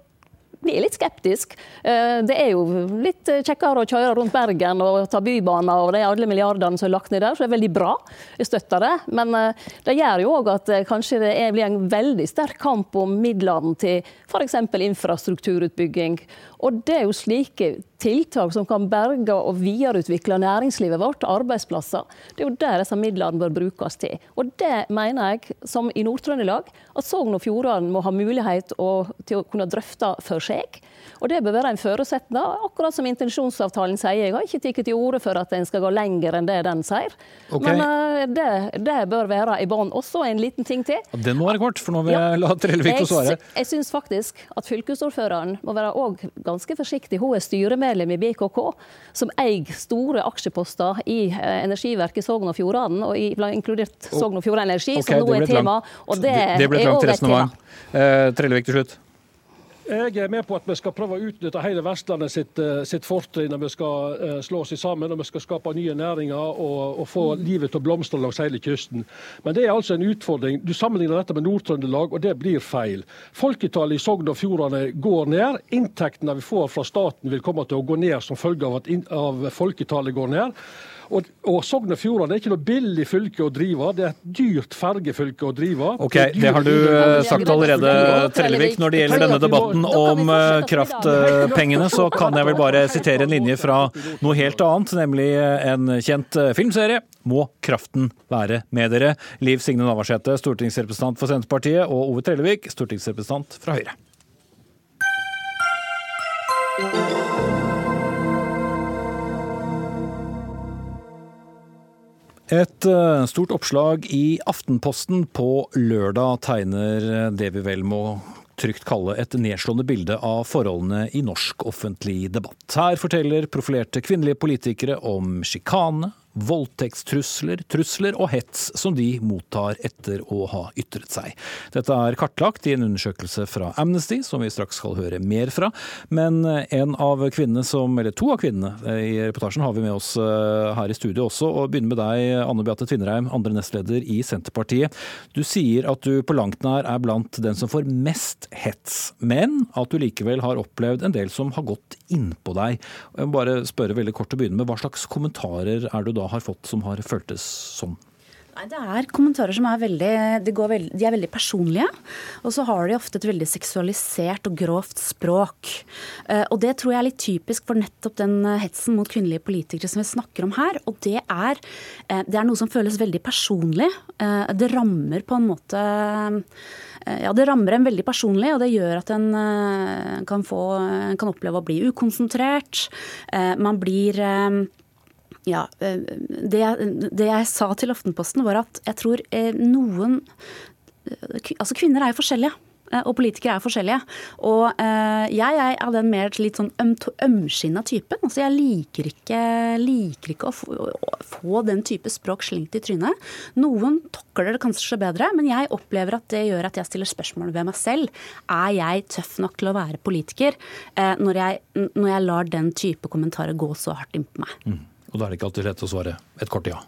blir jeg litt skeptisk. Eh, Det er jo litt kjekkere å kjøre rundt Bergen og ta bybaner og de alle milliardene som er lagt ned der, så det er veldig bra. Jeg støtter det. Men eh, det gjør jo òg at eh, kanskje det blir en veldig sterk kamp om midlene til f.eks. infrastrukturutbygging. Og det er jo slike tiltak som kan berge og videreutvikle næringslivet vårt, arbeidsplasser. Det er jo der disse midlene bør brukes til. Og det mener jeg, som i Nord-Trøndelag, at Sogn og Fjordane må ha mulighet til å kunne drøfte for seg. Og det bør være en forutsetning, akkurat som intensjonsavtalen sier. Jeg har ikke tatt til orde for at en skal gå lenger enn det den sier. Okay. Men eh, det, det bør være i bånn. Også en liten ting til. Den må være kort, for nå vil Ja. jeg la Trellevik få svare. Jeg, jeg syns faktisk at fylkesordføreren må være også ganske forsiktig. Hun er styremedlem i BKK, som eier store aksjeposter i eh, Energiverket Sogn og Fjordane, og i, inkludert Sogn og Fjordane Energi, okay, som nå er tema. Og det, det ble et langt resonnement. Eh, Trellevik til slutt. Jeg er med på at vi skal prøve å utnytte hele Vestlandet sitt, eh, sitt fortrinn når vi skal eh, slå oss sammen, og vi skal skape nye næringer og, og få livet til å blomstre langs hele kysten. Men det er altså en utfordring. Du sammenligner dette med Nord-Trøndelag, og det blir feil. Folketallet i Sogn og Fjordane går ned. Inntektene vi får fra staten vil komme til å gå ned som følge av at av folketallet går ned. Og, og Sogn og Fjordane er ikke noe billig fylke å drive, det er et dyrt fergefylke å drive. Ok, det har du eh, sagt allerede, Trellevik. Når det gjelder denne debatten om eh, kraftpengene, så kan jeg vel bare sitere en linje fra noe helt annet, nemlig en kjent eh, filmserie. Må kraften være med dere? Liv Signe Navarsete, stortingsrepresentant for Senterpartiet, og Ove Trellevik, stortingsrepresentant fra Høyre. Et eh, stort oppslag i Aftenposten på lørdag tegner det vi vel må trygt kalle et nedslående bilde av forholdene i norsk offentlig debatt. Her forteller profilerte kvinnelige politikere om sjikane, voldtektstrusler, trusler og hets som de mottar etter å ha ytret seg. Dette er kartlagt i en undersøkelse fra Amnesty, som vi straks skal høre mer fra. Men en av kvinnene som, eller to av kvinnene i reportasjen har vi med oss eh, her i studio også. og Begynner med deg, Anne Beate Tvinnereim, andre nestleder i Senterpartiet. Du sier at du på langt nær er blant den som får mest hets, men at du likevel har opplevd en del som har gått innpå deg. Jeg må bare spørre veldig kort å begynne med, Hva slags kommentarer er du da har fått som har føltes sånn? Nei, Det er kommentarer som er veldig, veld, de er veldig personlige. Og så har de ofte et veldig seksualisert og grovt språk. Eh, og det tror jeg er litt typisk for nettopp den eh, hetsen mot kvinnelige politikere som vi snakker om her. Og det er, eh, det er noe som føles veldig personlig. Det rammer på en måte ja, Det rammer en veldig personlig, og det gjør at en kan, få, kan oppleve å bli ukonsentrert. Man blir ja, eh, det, jeg- det jeg sa til Aftenposten var at jeg tror eh, noen eh, Altså kvinner er jo forskjellige. og politikere er forskjellige. Og jeg er av den mer litt sånn ømskinna typen. Altså jeg liker ikke, liker ikke å, få, å få den type språk slengt i trynet. Noen takler det kanskje bedre, men jeg opplever at det gjør at jeg stiller spørsmål ved meg selv. Er jeg tøff nok til å være politiker når jeg, når jeg lar den type kommentarer gå så hardt innpå meg? Mm. Og da er det ikke alltid lett å svare et kort ja.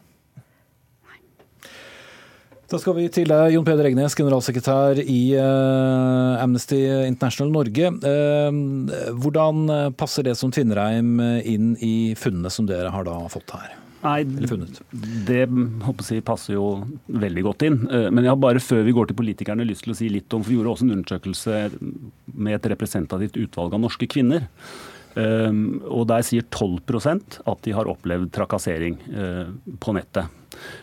Da skal vi til deg, Jon Peder Egnes, generalsekretær i uh, Amnesty International Norge. Uh, hvordan passer det som Tvinnereim inn i funnene som dere har da fått her? Nei, det jeg, passer jo veldig godt inn. Eh, men jeg har bare før vi går til politikerne lyst til å si litt om For vi gjorde også en undersøkelse med et representativt utvalg av norske kvinner. Ehm, og der sier 12% at de har opplevd trakassering eh, på nettet.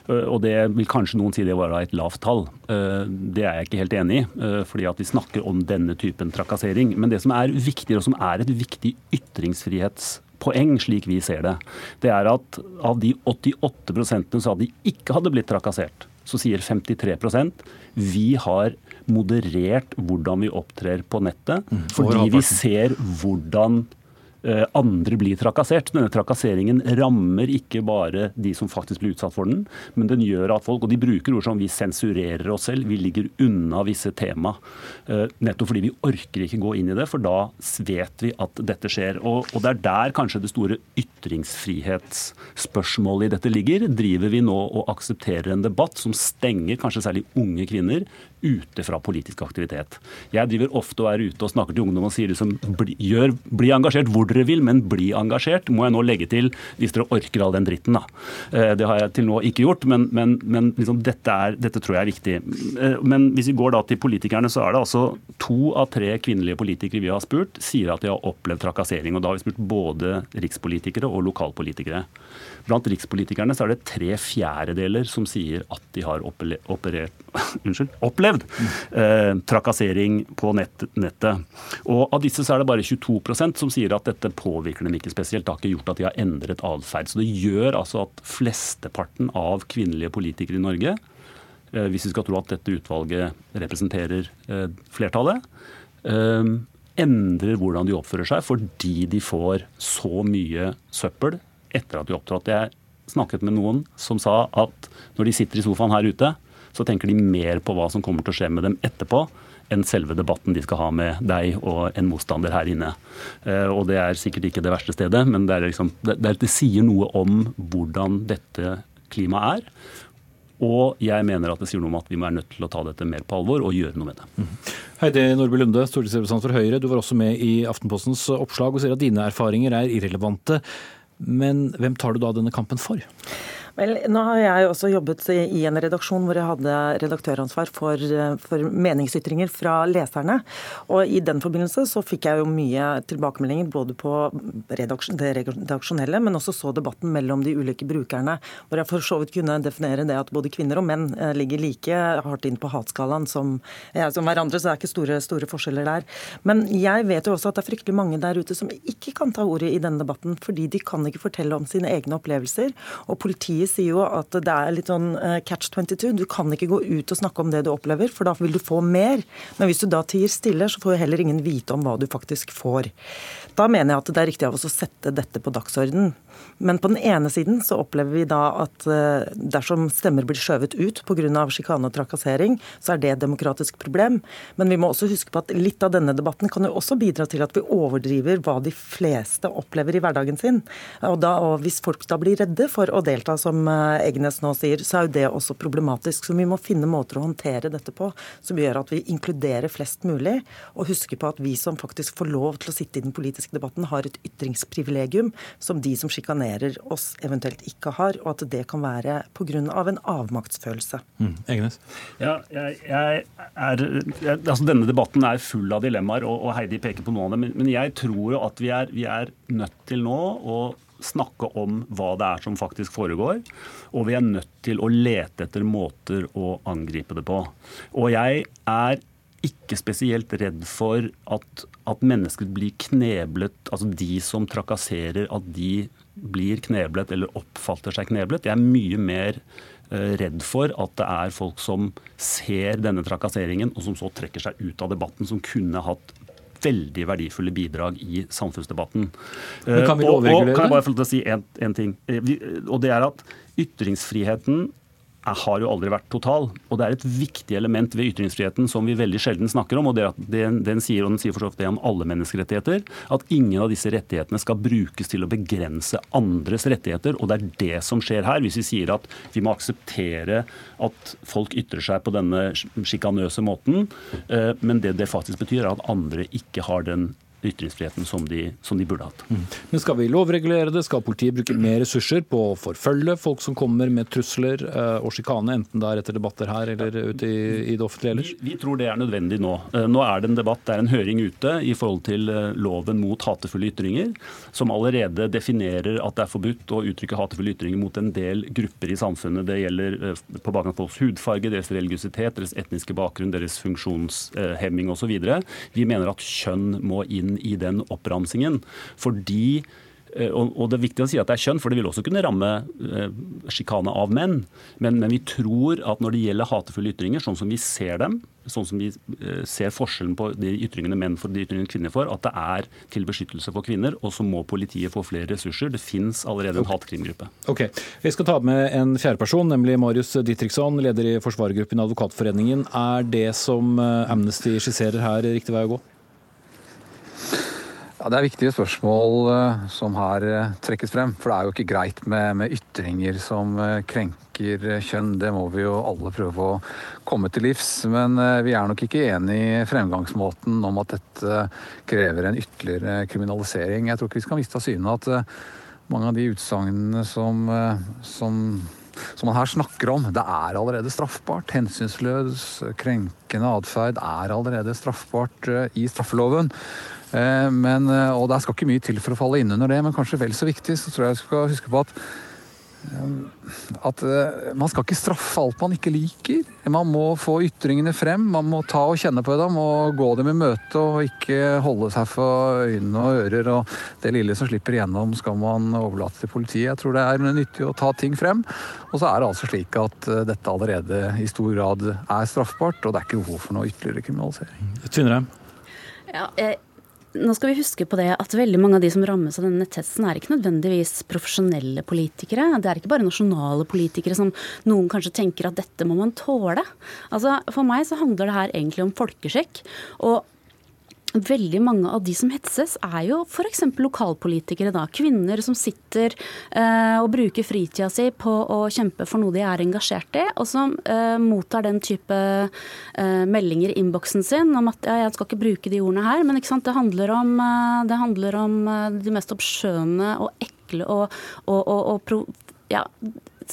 Eh, og det vil kanskje noen si det var et lavt tall. Eh, det er jeg ikke helt enig i, fordi at vi snakker om denne typen trakassering. Men det som er viktigere, og som er et viktig ytringsfrihetspoeng, slik vi ser det, det er at av de 88 som sa de ikke hadde blitt trakassert, så sier 53% vi har moderert hvordan vi opptrer på nettet. Mm, fordi vi ser hvordan andre blir trakassert. Denne trakasseringen rammer ikke bare de som faktisk blir utsatt for den, men den gjør at folk Og de bruker ord som vi sensurerer oss selv, vi ligger unna visse tema. Eh, nettopp fordi vi orker ikke gå inn i det, for da vet vi at dette skjer. Og, og det er der kanskje det store ytringsfrihetsspørsmålet i dette ligger. Driver vi nå og aksepterer en debatt som stenger kanskje særlig unge kvinner ute fra politisk aktivitet. Jeg driver ofte og er ute og snakker til ungdom og sier liksom bli, gjør, bli engasjert hvor dere vil, men bli engasjert, må jeg nå legge til hvis dere orker all den dritten. da. Eh, det har jeg til nå ikke gjort, men, men, men liksom dette, er, dette, tror jeg er viktig. Eh, men hvis vi går da til politikerne, så er det altså to av tre kvinnelige politikere vi har spurt, sier at de har opplevd trakassering. og Da har vi spurt både rikspolitikere og lokalpolitikere. Blant rikspolitikerne så er det tre fjerdedeler som sier at de har operert, [LAUGHS] unnskyld, opplevd eh, trakassering på nett, nettet. Og Av disse så er det bare 22% som sier at dette påvirker dem ikke spesielt. Det har ikke gjort at de har endret atferd. Så det gjør altså at flesteparten av kvinnelige politikere i Norge, eh, hvis vi skal tro at dette utvalget representerer eh, flertallet, eh, endrer hvordan de oppfører seg fordi de får så mye søppel etter at de opptrådte. Jeg snakket med noen som sa at når de sitter i sofaen her ute, så tenker de mer på hva som kommer til å skje med dem etterpå, enn selve debatten de skal ha med deg og en motstander her inne. Eh, og det er sikkert ikke det verste stedet, men det, liksom, det, det sier noe om hvordan dette klimaet er. Og jeg mener at det sier noe om at vi må være nødt til å ta dette mer på alvor og gjøre noe med det. Mm. Heidi Nordby Lunde, stortingsrepresentant for Høyre. Du var også med i Aftenpostens oppslag og sier at dine erfaringer er irrelevante. Men hvem tar du da denne kampen for? Vel, nå har jeg også jobbet i en redaksjon hvor jeg hadde redaktøransvar for, for, meningsytringer fra leserne. Og i den forbindelse så fikk jeg jo mye tilbakemeldinger både på det redaksjonelle, men også så debatten mellom de ulike brukerne, hvor jeg for så vidt kunne definere det at både kvinner og menn eh, ligger like hardt inn på hatskalaen som, ja, som hverandre, så det er ikke store, store forskjeller der. Men jeg vet jo også at det er fryktelig mange der ute som ikke kan ta ordet i denne debatten, fordi de kan ikke fortelle om sine egne opplevelser. og politiet sier jo at det er litt sånn eh, catch 22. Du kan ikke gå ut og snakke om det du opplever, for da vil du få mer. Men hvis du da tier stille, så får jo heller ingen vite om hva du faktisk får. Da mener jeg at det er riktig av oss å sette dette på dagsorden. Men på den ene siden så opplever vi da at eh, dersom stemmer blir skjøvet ut pga. sjikane og trakassering, så er det et demokratisk problem. Men vi må også huske på at litt av denne debatten kan jo også bidra til at vi overdriver hva de fleste opplever i hverdagen sin. Og, da, og hvis folk da blir redde for å delta, som eh, Egnes nå sier, så er jo det også problematisk. Så vi må finne måter å håndtere dette på som gjør at vi inkluderer flest mulig, og huske på at vi som faktisk får lov til å sitte i den politiske debatten, har et ytringsprivilegium som de som sjikanerer oss, eventuelt ikke har, og at det kan være pga. en avmaktsfølelse. Mm. Egenes? Ja, jeg, jeg er, jeg, altså Denne debatten er full av dilemmaer, og, og Heidi peker på noen av dem. Men, men jeg tror jo at vi er, vi er nødt til nå å snakke om hva det er som faktisk foregår. Og vi er nødt til å lete etter måter å angripe det på. Og jeg er ikke spesielt redd for at, at mennesker blir kneblet, altså de som trakasserer, at de blir kneblet eller oppfatter seg kneblet. Jeg er mye mer eh, redd for at det er folk som ser denne trakasseringen, og som så trekker seg ut av debatten, som kunne hatt veldig verdifulle bidrag i samfunnsdebatten. Men kan vi og, og, kan jeg bare få lov til å si en, ting? Eh, Og det er at ytringsfriheten har jo aldri vært total. Og det er et viktig element ved ytringsfriheten som vi veldig sjelden snakker om. og det at den, den sier, og den sier for så vidt det om alle menneskerettigheter, at ingen av disse rettighetene skal brukes til å begrense andres rettigheter. Og det er det som skjer her. Hvis vi sier at vi må akseptere at folk ytrer seg på denne sjikanøse måten, eh, men det det faktisk betyr, er at andre ikke har den ytringsfriheten som de, som de burde hatt. Men skal vi lovregulere det? Skal politiet bruke mer ressurser på å forfølge folk som kommer med trusler eh, og sjikane, enten det er etter debatter her eller ute i, i det offentlige ellers? Vi tror det er nødvendig nå. Eh, Nå er det en debatt, det er en høring ute i forhold til eh, loven mot hatefulle ytringer, som allerede definerer at det er forbudt å uttrykke hatefulle ytringer mot en del grupper i samfunnet. Det gjelder på bakgrunn av folks hudfarge, deres religiøsitet, deres etniske bakgrunn, deres funksjonshemming osv. Vi mener at kjønn må inn i den oppramsingen. fordi eh, og Det er viktig å si at det er kjønn, for det vil også kunne ramme eh, sjikane av menn. Men, men vi tror at når det gjelder hatefulle ytringer, sånn som vi ser dem, sånn som vi eh, ser forskjellen på de ytringene menn får og de ytringene kvinner får, at det er til beskyttelse for kvinner. Og så må politiet få flere ressurser. Det fins allerede en hatkrimgruppe. Ok, Vi skal ta med en fjerde person, nemlig Marius Ditriksson, leder i forsvarergruppen i Advokatforeningen. Er det som Amnesty skisserer her, riktig vei å gå? Ja, Det er viktige spørsmål eh, som her eh, trekkes frem. For det er jo ikke greit med, med ytringer som eh, krenker kjønn. Det må vi jo alle prøve å komme til livs. Men vi er nok ikke enig i fremgangsmåten om at dette krever en ytterligere kriminalisering. Jeg tror ikke vi skal miste av syne at mange av de utsagnene som, som som man her snakker om, det er allerede straffbart. Hensynsløs, krenkende atferd er allerede straffbart i straffeloven. Eh, Men, eh, og det skal ikke mye til for å falle inn under det, men kanskje vel så viktig så tror jeg jeg skal huske på at eh, at man skal ikke straffe alt man ikke liker. Man må få ytringene frem, man må ta og kjenne på dem og gå dem i møte og ikke holde seg for øyne og ører. Og det lille som slipper igjennom skal man overlate til politiet. Jeg tror det er nyttig å ta ting frem. Og så er det altså slik at dette allerede i stor grad er straffbart, og det er ikke behov for noe ytterligere kriminalisering. Tvinnerheim? Ja, eh, nå skal vi huske på det at veldig mange av de som rammes av denne netthetsen, er ikke nødvendigvis profesjonelle politikere. Det er ikke bare nasjonale politikere som noen kanskje tenker at dette må man tåle. Altså, For meg så handler det her egentlig om folkeskikk. og Veldig mange av de som hetses, er jo f.eks. lokalpolitikere. da, Kvinner som sitter eh, og bruker fritida si på å kjempe for noe de er engasjert i, og som eh, mottar den type eh, meldinger i innboksen sin om at ja, jeg skal ikke bruke de ordene her, men det handler om, eh, det handler om eh, de mest obskjønne og ekle og, og, og, og pro,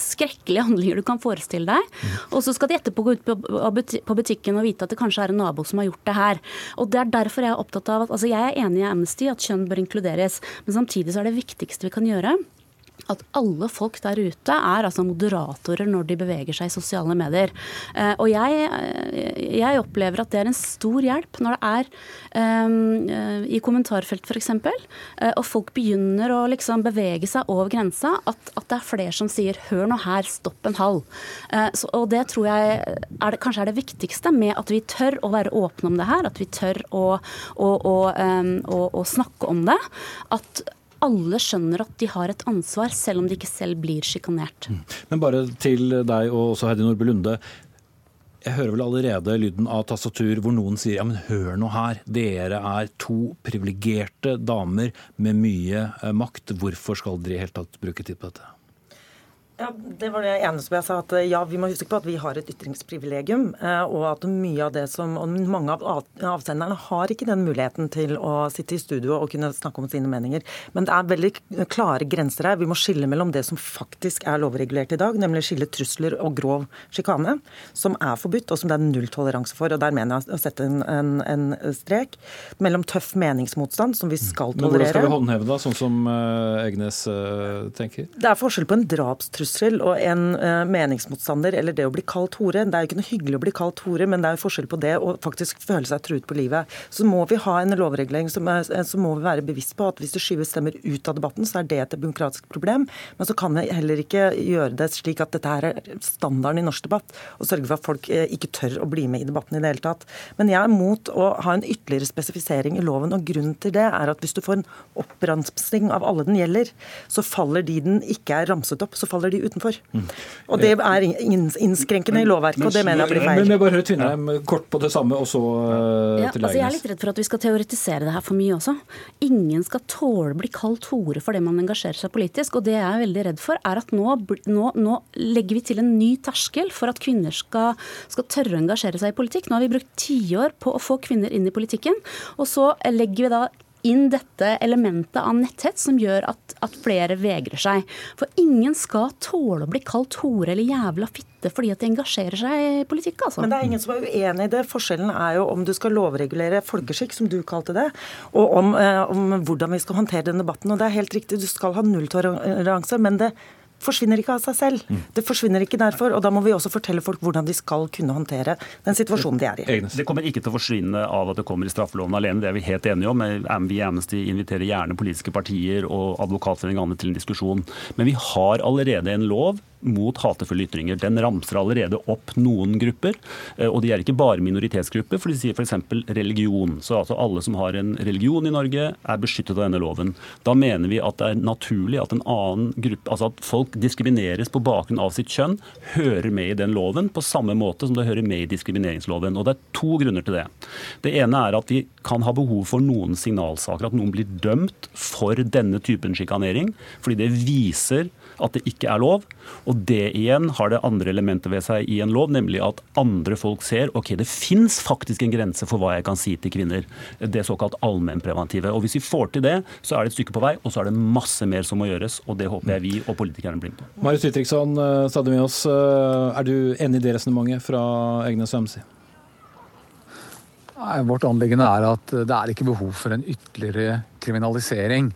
skrekkelige handlinger du kan forestille deg. Og så skal de etterpå gå ut på butikken og vite at det kanskje er en nabo som har gjort det her. Og det er derfor jeg er opptatt av at altså jeg er enig i Amnesty at kjønn bør inkluderes, men samtidig så er det viktigste vi kan gjøre at alle folk der ute er altså moderatorer når de beveger seg i sosiale medier. Eh, og jeg, eh, jeg opplever at det er en stor hjelp når det er eh, i kommentarfelt f.eks. Og folk begynner å liksom bevege seg over grensa, at, at det er flere som sier 'hør nå her, stopp en halv'. Eh, så, og det tror jeg er det, kanskje er det viktigste med at vi tør å være åpne om det her, at vi tør å, å, å, um, å snakke om det. At alle skjønner at de har et ansvar, selv om de ikke selv blir sjikanert. Men bare til deg og også Heidi Nordby Lunde. Jeg hører vel allerede lyden av tastatur hvor noen sier ja, men hør nå her, dere er to privilegerte damer med mye eh, makt. Hvorfor skal dere i hele tatt bruke tid på dette? Ja, Det var det ene som jeg sa. at ja, Vi må huske på at vi har et ytringsprivilegium. eh, Og at mye av det som, og mange av av- avsenderne har ikke den muligheten til å sitte i studio og kunne snakke om sine meninger. Men det er veldig klare grenser her. Vi må skille mellom det som faktisk er lovregulert i dag, nemlig skille trusler og grov sjikane, som er forbudt og som det er nulltoleranse for. og Der mener jeg å sette en, en, en strek. Mellom tøff meningsmotstand, som vi skal tolerere. Men hvordan skal vi håndheve det, sånn som eh, Egnes eh, tenker? Det er forskjell på en drapstrussel trussel og en uh, meningsmotstander eller det å bli kalt hore. Det er jo ikke noe hyggelig å bli kalt hore, men det er jo forskjell på det og faktisk føle seg truet på livet. Så må vi ha en lovregulering som er, så må vi være bevisst på at hvis du skyves stemmer ut av debatten, så er det et demokratisk problem. Men så kan vi heller ikke gjøre det slik at dette her er standarden i norsk debatt, og sørge for at folk uh, ikke tør å bli med i debatten i det hele tatt. Men jeg er mot å ha en ytterligere spesifisering i loven, og grunnen til det er at hvis du får en oppramsing av alle den gjelder, så faller de den ikke er ramset opp, så faller de utenfor. Mm. Og det er innskrenkende i lovverket, og det mener jeg blir feil. Men jeg bare hører Tvinneheim kort på det samme, og så uh, ja, til altså Jeg er litt redd for at vi skal teoretisere det her for mye også. Ingen skal tåle bli kalt hore for det man engasjerer seg politisk. Og det jeg er veldig redd for, er at nå, nå, nå legger vi til en ny terskel for at kvinner skal, skal tørre å engasjere seg i politikk. Nå har vi brukt tiår på å få kvinner inn i politikken, og så legger vi da inn dette elementet av netthets som gjør at, at, flere vegrer seg. For ingen skal tåle å bli kalt hore eller jævla fitte fordi at de engasjerer seg i politikk. altså. Men det er ingen som er uenig i det. Forskjellen er jo om du skal lovregulere folkeskikk, som du kalte det, og om, eh, om hvordan vi skal håndtere den debatten. Og det er helt riktig, du skal ha nulltoleranse, men det forsvinner ikke av seg selv. Mm. Det forsvinner ikke derfor, og da må vi også fortelle folk hvordan de skal kunne håndtere den situasjonen de er i. Det kommer ikke til å forsvinne av at det kommer i straffeloven alene, det er vi helt enige om. Vi i Amnesty inviterer gjerne politiske partier og Advokatforeningen og andre til en diskusjon. Men vi har allerede en lov mot hatefulle ytringer. Den ramser allerede opp noen grupper, eh, og de er ikke bare minoritetsgrupper, for de sier f.eks. religion. Så altså alle som har en religion i Norge, er beskyttet av denne loven. Da mener vi at det er naturlig at en annen gruppe, altså at folk diskrimineres på bakgrunn av sitt kjønn, hører med i den loven på samme måte som det hører med i diskrimineringsloven. Og det er to grunner til det. Det ene er at vi kan ha behov for noen signalsaker, at noen blir dømt for denne typen sjikanering, fordi det viser at det ikke er lov. Og det igjen har det andre elementet ved seg i en lov, nemlig at andre folk ser ok, det fins faktisk en grense for hva jeg kan si til kvinner. Det såkalt allmennpreventive. Og hvis vi får til det, så er det et stykke på vei, og så er det masse mer som må gjøres. Og det håper jeg vi og politikerne blir med på. Marius Ditriksson, eh, stadig med oss. Eh, er du enig i det resonnementet fra Egnes Nei, Vårt anliggende er at det er ikke behov for en ytterligere kriminalisering.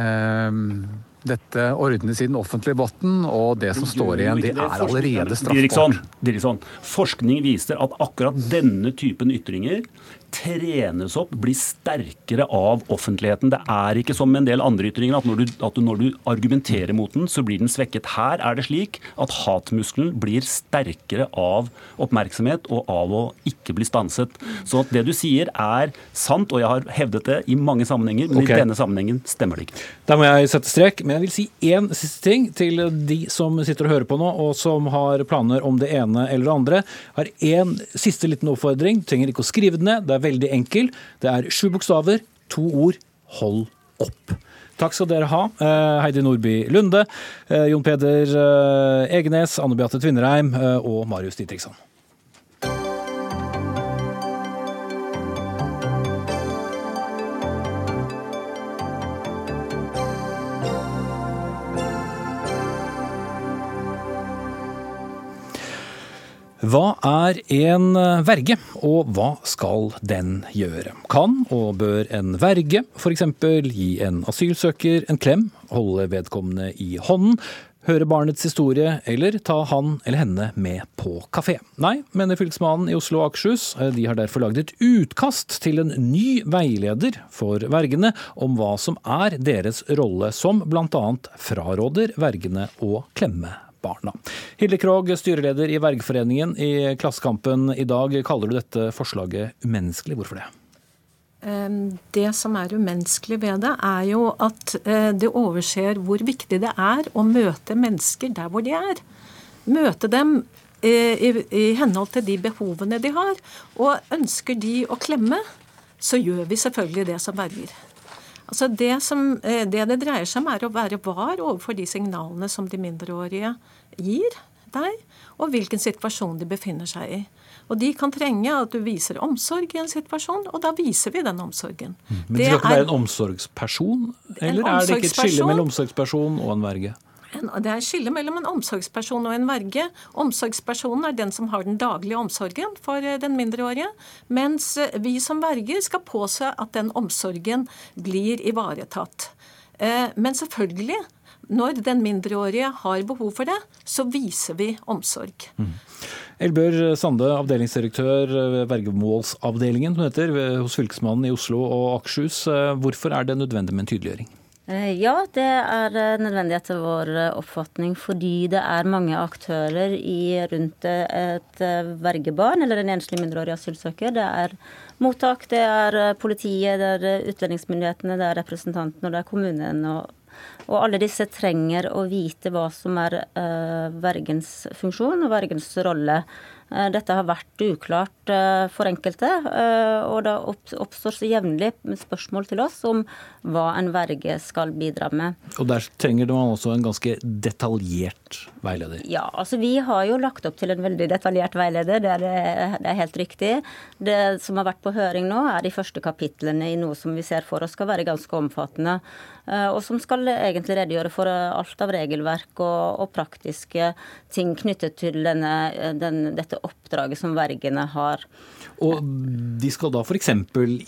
Um, dette ordnes i den offentlige botten, og det som står igjen, det er allerede straffbart. Diriksson, forskning viser at akkurat denne typen ytringer trenes opp, blir sterkere av offentligheten. Det er ikke som en del andre ytringer at når, du, at når du argumenterer mot den, så blir den svekket. Her er det slik at hatmuskelen blir sterkere av oppmerksomhet og av å ikke bli stanset. Så at det du sier er sant, og jeg har hevdet det i mange sammenhenger, men okay. i denne sammenhengen stemmer det ikke. Da må jeg sette strek, men jeg vil si én siste ting til de som sitter og hører på nå, og som har planer om det ene eller det andre. Jeg har én siste liten oppfordring. Trenger ikke å skrive det ned. Det er veldig enkel. Det er sju bokstaver, to ord. Hold opp. Takk skal dere ha. Eh, Heidi Nordby Lunde, eh, Jon Peder eh, Egenes, Anne Beate Tvinnereim og Marius Ditriksson. Hva er en eh, verge, og hva skal den gjøre? Kan og bør en verge f.eks. gi en asylsøker en klem, holde vedkommende i hånden, høre barnets historie eller ta han eller henne med på kafé? Nei, mener fylkesmannen i Oslo og Akershus. De har derfor laget et utkast til en ny veileder for vergene om hva som er deres rolle, som bl.a. fraråder vergene å klemme barna. Hilde Krogh, styreleder i Vergforeningen. I Klassekampen i dag kaller du dette forslaget umenneskelig. Hvorfor det? Det som er umenneskelig ved det, er jo at eh, det overser hvor viktig det er å møte mennesker der hvor de er. Møte dem eh, i, i henhold til de behovene de har. Og ønsker de å klemme, så gjør vi selvfølgelig det som verger. Altså det, som, eh, det, det dreier seg om, er å være var overfor de signalene som de mindreårige gir deg, og hvilken situasjon de befinner seg i. Og de kan trenge at du viser omsorg i en situasjon, og da viser vi den omsorgen. Mm. Men det skal ikke være en omsorgsperson? Eller er det ikke et skille mellom omsorgsperson og en verge? Det er skille mellom en omsorgsperson og en verge. Omsorgspersonen er den som har den daglige omsorgen for eh, den mindreårige, mens eh, vi som verger skal påse at den omsorgen blir ivaretatt. Eh, men selvfølgelig når den mindreårige har behov for det, så viser vi omsorg. Mm. Elbjørg Sande, avdelingsdirektør ved vergemålsavdelingen heter, hos Fylkesmannen i Oslo og Akershus. Hvorfor er det nødvendig med en tydeliggjøring? Eh, ja, det er eh, nødvendig etter vår eh, oppfatning, fordi det er mange aktører i, rundt et vergebarn eller en enslig mindreårig asylsøker. Det er mottak, det er politiet, det er utlendingsmyndighetene, det er representantene og det er kommunen. Og, og, alle disse trenger å vite hva som er uh, vergens funksjon og vergens rolle. Uh, dette har vært uklart uh, for enkelte, og det oppstår så jevnlig spørsmål til oss om hva en verge skal bidra med. Og Der trenger man også en ganske detaljert veileder? Ja, altså vi har jo lagt opp til en veldig detaljert veileder, det er, det er helt riktig. Det som har vært på høring nå, er de første kapitlene i noe som vi ser for oss skal være ganske omfattende. Eh, og som skal egentlig redegjøre for alt av regelverk og, og praktiske ting knyttet til denne, den, dette oppdraget som vergene har. Og de skal da f.eks.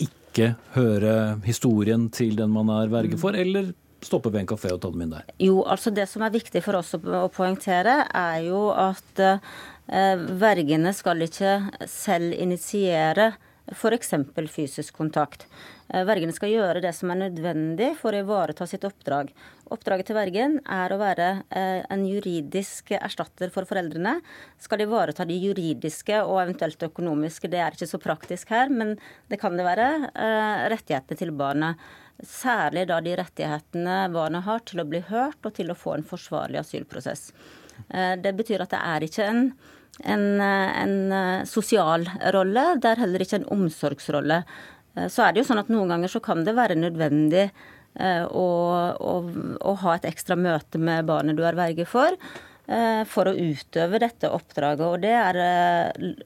ikke høre historien til den man er verge for, eller stoppe ved en kafé og ta dem inn der? Jo, altså Det som er viktig for oss å, å poengtere, er jo at eh, vergene skal ikke selv initiere f.eks. fysisk kontakt. Eh, vergene skal gjøre det som er nødvendig for å ivareta sitt oppdrag. Oppdraget til vergen er å være eh, en juridisk erstatter for foreldrene. Skal de ivareta de juridiske og eventuelt økonomiske, det er ikke så praktisk her, men det kan det være, eh, rettighetene til barnet. Særlig da de rettighetene barnet har til å bli hørt og til å få en forsvarlig asylprosess. Det betyr at det er ikke en, en, en sosial rolle, det er heller ikke en omsorgsrolle. Eh, så er det jo sånn at noen ganger så kan det være nødvendig å, å, å ha et ekstra møte med barnet du er verge for for å utøve dette oppdraget. Og det er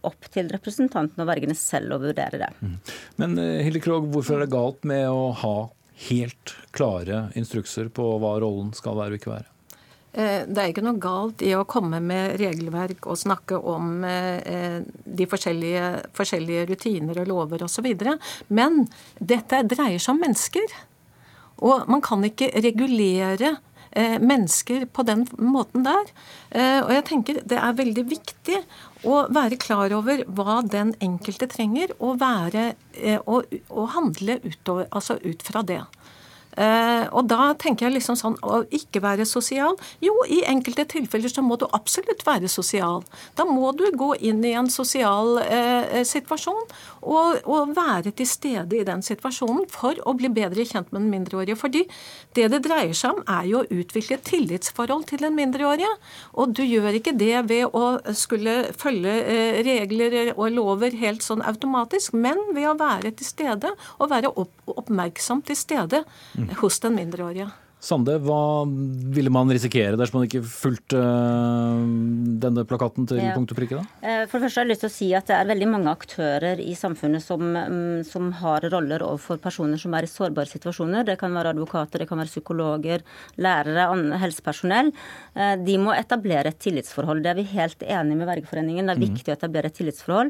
opp til representantene og vergene selv å vurdere det. Mm. Men Hilde Krogh, hvorfor er det galt med å ha helt klare instrukser på hva rollen skal være og ikke være? Eh, det er ikke noe galt i å komme med regelverk og snakke om eh, de forskjellige, forskjellige rutiner og lover osv. Men dette dreier seg om mennesker. Og man kan ikke regulere eh, mennesker på den måten der. Og jeg tenker det er veldig viktig å være klar over hva den enkelte trenger, og, være, og, og handle utover, altså ut fra det. Uh, og da tenker jeg liksom sånn å ikke være sosial. Jo, i enkelte tilfeller så må du absolutt være sosial. Da må du gå inn i en sosial uh, situasjon og, og, være til stede i den situasjonen for å bli bedre kjent med den mindreårige. Fordi det det dreier seg om, er jo å utvikle et tillitsforhold til den mindreårige. Og du gjør ikke det ved å skulle følge uh, regler og lover helt sånn automatisk, men ved å være til stede og være opp, oppmerksom til stede hos den mindreårige. Sande, hva ville man risikere dersom man ikke fulgte uh, denne plakaten til ja. punkt og prikke? da? Eh, for det første har jeg lyst til å si at det er veldig mange aktører i samfunnet som, mm, som, har roller overfor personer som er i sårbare situasjoner. Det kan være advokater, det kan være psykologer, lærere, helsepersonell. Eh, de må etablere et tillitsforhold. Det er vi helt enige med Vergeforeningen. Det er mm. viktig å etablere et tillitsforhold.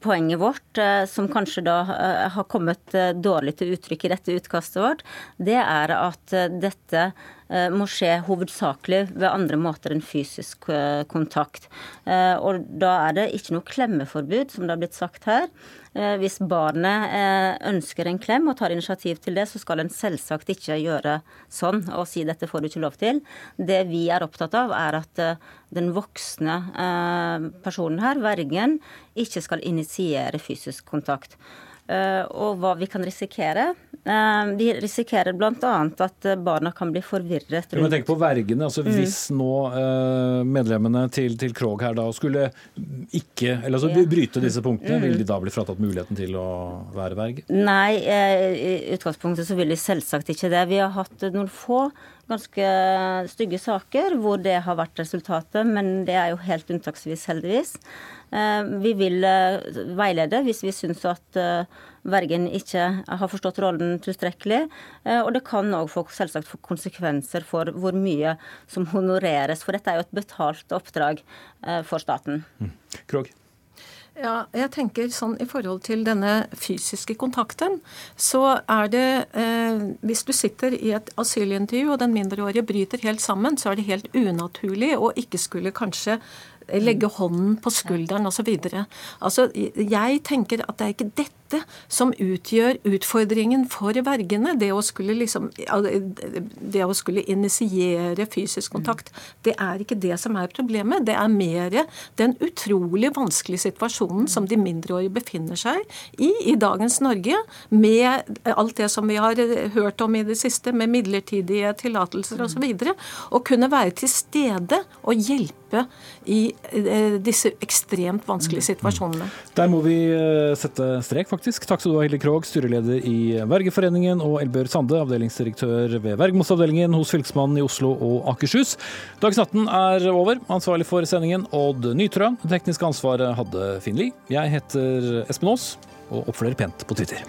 Poenget vårt, eh, som kanskje da eh, har kommet eh, dårlig til uttrykk i dette utkastet vårt, det er at dette må skje hovedsakelig ved andre måter enn fysisk kontakt. Og da er det ikke noe klemmeforbud, som det har blitt sagt her. Eh, hvis barnet eh, ønsker en klem og tar initiativ til det, så skal en selvsagt ikke gjøre sånn og si dette får du ikke lov til. Det vi er opptatt av, er at eh, den voksne personen her, vergen, ikke skal initiere fysisk kontakt. Og hva vi kan risikere, Vi de risikerer bl.a. at barna kan bli forvirret. Du må tenke på vergene. altså mm. Hvis nå eh, medlemmene til, til Krog her da skulle ikke, eller altså bryte disse punktene, mm. vil de da bli fratatt muligheten til å være verge? Nei, eh, i utgangspunktet så vil de selvsagt ikke det. Vi har hatt noen få ganske stygge saker hvor det har vært resultatet, men det er jo helt unntaksvis, heldigvis. Vi vil veilede hvis vi syns at vergen ikke har forstått rollen tilstrekkelig. Eh, og det kan òg få, selvsagt få konsekvenser for hvor mye som honoreres, for dette er jo et betalt oppdrag eh, for staten. Mm. Krog. Ja, jeg tenker sånn I forhold til denne fysiske kontakten, så er det eh, Hvis du sitter i et asylintervju og den mindreårige bryter helt sammen, så er det helt unaturlig å ikke skulle kanskje legge hånden på skulderen osv. Altså, jeg tenker at det er ikke dette som utgjør utfordringen for vergene. Det å skulle, liksom, det å skulle initiere fysisk kontakt. Det er ikke det som er problemet. Det er mer den utrolig vanskelige situasjonen som de mindreårige befinner seg i i dagens Norge, med alt det som vi har hørt om i det siste, med midlertidige tillatelser osv. Å kunne være til stede og hjelpe i Eh, disse ekstremt vanskelige mm. situasjonene. Der må vi eh, sette strek, faktisk. Takk skal du ha, Hilde Krogh, styreleder i Vergeforeningen, og Elbjørg Sande, avdelingsdirektør ved Vergemålsavdelingen hos Fylkesmannen i Oslo og Akershus. Dagsnatten 18 er over. Ansvarlig for sendingen Odd Nytrø. Det tekniske ansvaret hadde Finn Lie. Jeg heter Espen Aas, og oppfører pent på Twitter.